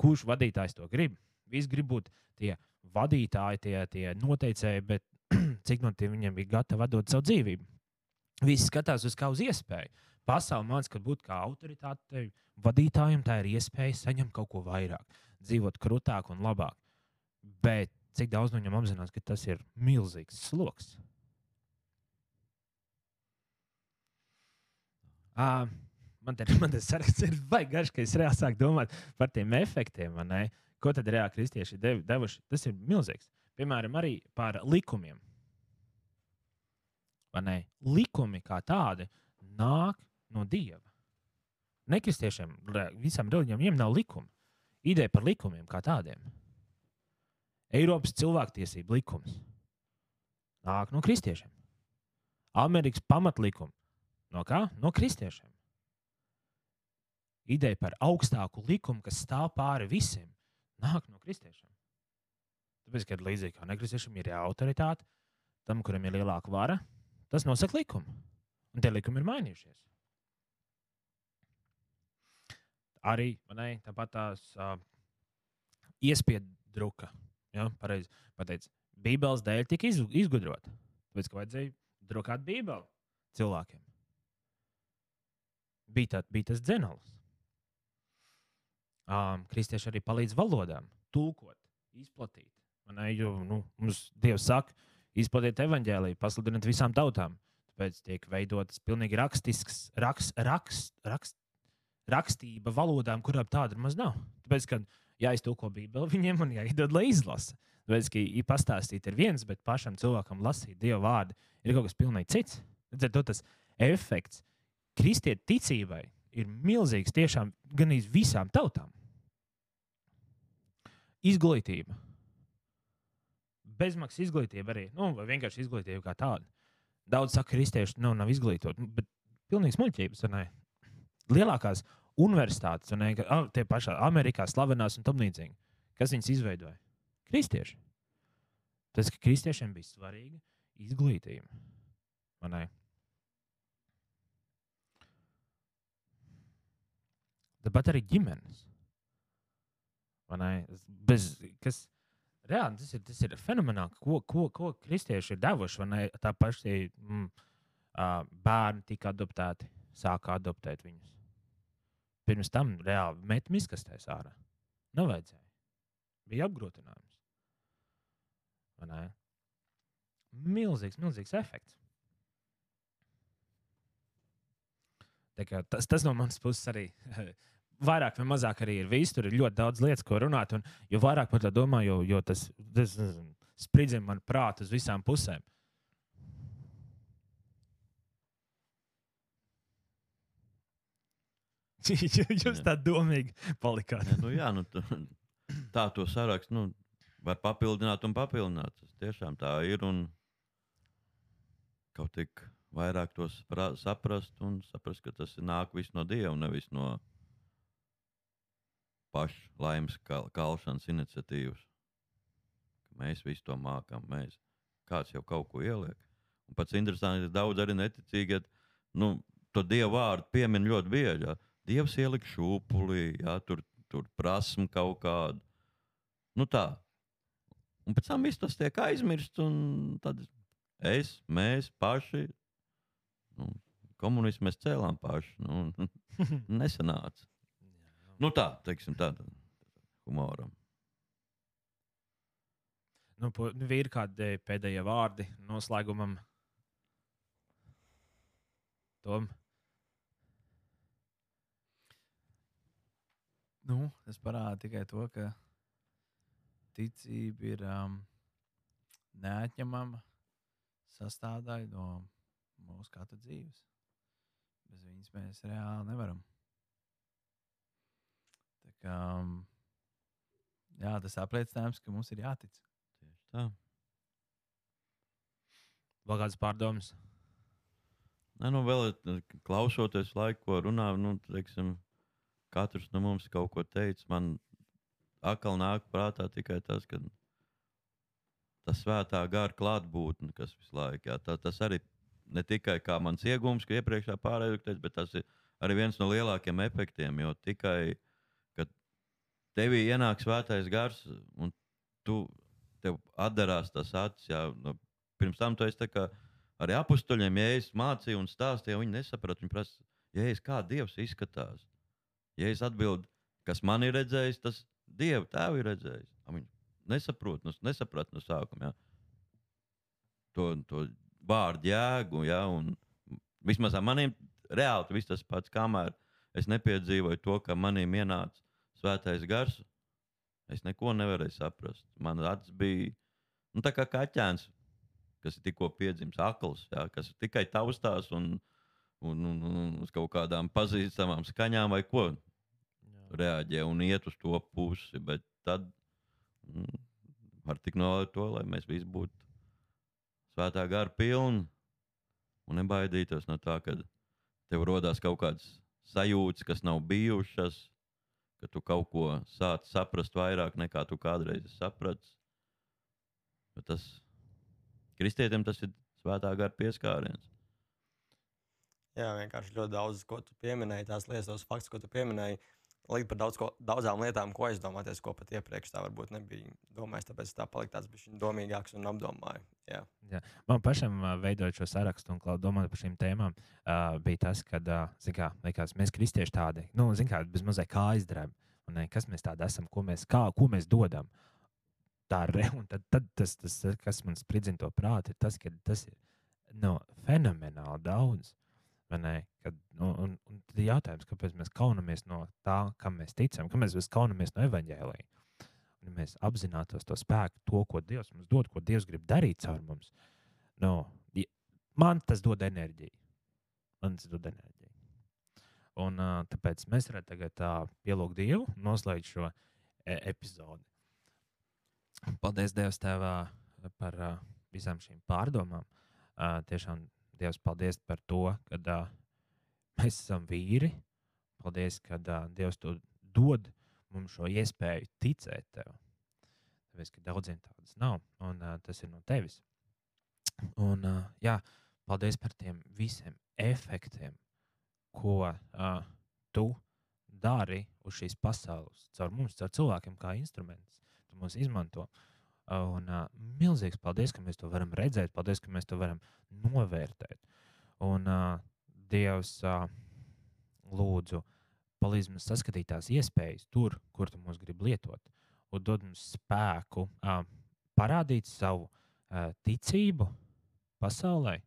Kurš vadītājs to grib? Visi grib būt tie vadītāji, tie, tie noteicēji, bet cik no viņiem bija gatavi dot savu dzīvību? Visi skatās uz kā uz iespēju. Pasaule mācīja, ka būt kā autoritātei, vadītājam, tā ir iespēja saņemt kaut ko vairāk, dzīvot krūtāk un labāk. Bet cik daudz no viņiem apzinās, ka tas ir milzīgs sloks? Uh, man te man tas saraksts ir garš, ka es reāli sāku domāt par tiem efektiem. vai ne? Ko tad reāli kristieši dev, devuši? Tas ir milzīgs. Piemēram, arī par likumiem. Likumi kā tādi nāk no dieva. Nekristiešiem, re- visām reliģijām, viņiem nav likuma. Ideja par likumiem kā tādiem. Eiropas cilvēktiesību likums nāk no kristiešiem. Amerikas pamatlikuma no kā? No kristiešiem. Ideja par augstāku likumu, kas stāv pāri visiem, nāk no kristiešiem. Tāpēc, kad līdzīgi kā nekristiešiem ir autoritāte, tam, kuram ir lielāka vara, tas nosaka likumu. Un tie likumi ir mainījušies. Arī ne, tāpat tās uh, iespiedu druka. Ja, pareizi pateicis. Bībeles dēļ tika iz, izgudrota. Tāpēc, ka vajadzēja drukāt Bībeli cilvēkiem. Bija, tā, bija tas dzenols. Um, kristieši arī palīdz valodām, tulkot, izplatīt. Ne, jo, nu, mums Dievs saka, izplatiet evaņģēlīju, pasludiniet visām tautām. Tāpēc tiek veidotas pilnīgi rakstisks, rakst, rakst, rakst, rakstība valodām, kurām tāda maz nav. Tāpēc, kad jāiztulko Bībeli viņiem un jāiedod, lai izlasa. Tāpēc, ka ir pastāstīt ir viens, bet pašam cilvēkam lasīt Dieva vārdu ir kaut kas pilnīgi cits. To tas efekts kristieti ticībai ir milzīgs tiešām gan iz visām tautām. Izglītība. Bezmaksas izglītība arī, nu, vai vienkārši izglītība kā tāda. Daudz saka, ka kristieši nav, nav izglītoti, nu, bet pilnīgs muļķības. vai ne? Lielākās universitātes, a, tie pašā Amerikā slavenās un tam līdzīgi. Kas viņas izveidoja? Kristieši. Tas, ka kristiešiem bija svarīga izglītība. vai Tāpat arī ģimenes. Bez, kas, Reāli tas ir, tas ir fenomenāli, ko, ko, ko kristieši ir devuši. Tā paša mm, bērni tika adoptēti, sāka adoptēt viņus. Pirms tam reāli met miskastēs ārā. Nevajadzēja. Bija apgrūtinājums. Milzīgs, milzīgs efekts. Tā kā Tas, tas no manas puses arī vairāk vai mazāk arī ir viss. Tur ir ļoti daudz lietas, ko runāt. Un, jo vairāk par to domāju, jo, jo tas, tas spridzina man prātu uz visām pusēm. Jūs tā domīgi palikāt. Ja, nu, jā, nu, tā to sarakstu nu, var papildināt un papildināt. Tas tiešām tā ir. Un kaut tik vairāk to saprast un saprast, ka tas nāk viss no Dieva, nevis no paša laimes kal kalšanas iniciatīvas. Ka Mēs visu to mākam, mēs kāds jau kaut ko ieliek. Un pats interesants, ka daudz arī neticīgi, nu, to dievu vārdu piemin ļoti bieži. Jā. Dievs ielika šūpulī, jā, tur, tur prasmu kaut kādu. Nu tā. Un pēc tam viss tas tiek aizmirsts, un tad es, mēs paši, nu, komunismu mēs cēlām paši. Nu, nesanāca. Nu tā, teiksim, tāda humoram. Nu, nu, ir kādi pēdējie vārdi noslēgumam. Tom. Nu, tas parāda tikai to, ka ticība ir um, neatņemama sastāvdaļa no mūsu katra dzīves. Bez viņas mēs reāli nevaram. Tā kā, um, jā, tas apliecinājums, ka mums ir jātic. Tieši tā. Vēl kādas pārdomas? Nē, nu, vēl eh, klausoties laiku, ko runā, nu, teiksim, katrs no mums kaut ko teica. Man atkal nāk prātā tikai tas, ka tas svētā gara klātbūtne, kas visu laiku, jā, tā, tas arī ne tikai kā mans iegūms, ka iepriekšā pārējais teica, bet tas ir arī viens no lielākiem efektiem. Jo tikai, tevī ienāk svētais gars un tu tev atdarās tas acis, jā, no, pirms tam tu esi arī apstuļiem, ja es mācīju un stāstīju, viņi nesaprata. Viņi prasa, ja es kā Dievs izskatās. Ja es atbildu, kas man ir redzējis, tas Dieva tēvu ir redzējis. Viņi nesaprot, nu, nesaprat no sākuma. Ja? To, to vārdu jēgu, ja? un vismaz maniem reāli tas pats, kamēr es nepiedzīvoju to, ka maniem ienāca svētais gars. Es neko nevarēju saprast. Man acis bija nu, tā kā kaķēns, kas ir tikko piedzimis akls, jā, kas tikai taustās un, un, un, un uz kaut kādām pazīstamām skaņām vai ko reaģē un iet uz to pusi. Bet tad mm, var tik nolaikt to, lai mēs visi būtu svētā gara pilni un nebaidītos no tā, ka tev rodās kaut kādas sajūtas, kas nav bijušas, ka tu kaut ko sāc saprast vairāk nekā tu kādreiz saprati. Tas kristietim tas ir svētā gara pieskāriens. Jā, vienkārši ļoti daudz, ko tu pieminēji, tās lietas, tos faktus, ko tu pieminēji. Līdz par daudz ko, daudzām lietām, ko aizdomāties, ko pat iepriekš tā varbūt nebija domājis. Tāpēc tā palika tāds bijis domīgāks un apdomāju. Jā, Man pašam, veidojot šo sarakstu un domājot par šīm tēmām, ā, bija tas, ka kā, likās, mēs kristieši tādi, nu, kā, bez mazliet kā aizdrēm. Un, ne, kas mēs tādi esam, ko mēs, kā, ko mēs dodam. Tā ir re, un tad, tad tas, tas, kas man spridzina to prātu, ir tas, ka tas ir nu, fenomenāli daudz. Kad, nu, un, un tad ir jautājums, kāpēc mēs kaunamies no tā, kam mēs ticam, kāpēc mēs kaunamies no evaņģēlīja. Ja mēs apzinātos to spēku, to, ko Dievs mums dod, ko Dievs grib darīt caur mums, nu, man tas dod enerģiju. Man tas dod enerģiju. Un, uh, tāpēc mēs varētu tagad uh, pielūgt Dievu, noslēgt šo e epizodi. Paldies Dievam tev ā, par uh, visām šīm pārdomām. Uh, tiešām Dievs, paldies par to, ka uh, mēs esam vīri. Paldies, ka uh, Dievs to dod mums šo iespēju ticēt tev. Tāpēc, ka daudziem tādas nav, un uh, tas ir no tevis. Un, uh, jā, paldies par tiem visiem efektiem, ko uh, tu dari uz šīs pasaules, caur mums, caur cilvēkiem, kā instruments. Tu mūs izmanto. Un uh, milzīgs paldies, ka mēs to varam redzēt, paldies, ka mēs to varam novērtēt. Un uh, Dievs uh, lūdzu, palīdz mums saskatīt tās iespējas tur, kur tu mūs gribi lietot, un dod mums spēku uh, parādīt savu uh, ticību pasaulē,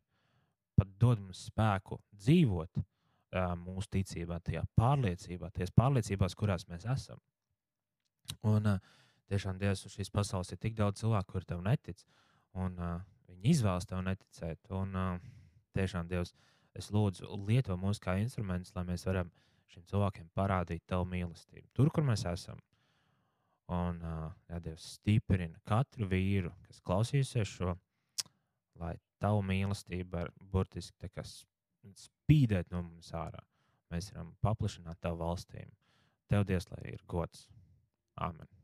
pat dod mums spēku dzīvot uh, mūsu ticībā, tajā pārliecībā, tajās pārliecībās, kurās mēs esam. Un uh, tiešām Dievs uz šīs pasaules ir tik daudz cilvēku, kuriem tev netic, un uh, viņi izvēlas tev neticēt. Un uh, tiešām Dievs, es lūdzu, lieto mūs kā instrumentus, lai mēs varam šiem cilvēkiem parādīt tavu mīlestību. Tur, kur mēs esam. Un uh, jā, Dievs stiprina katru vīru, kas klausīsies šo, lai tavu mīlestību var burtiski spīdēt no mums ārā. Mēs varam paplašināt tavu valstīm. Tev, Dievs, lai ir gods. Āmen.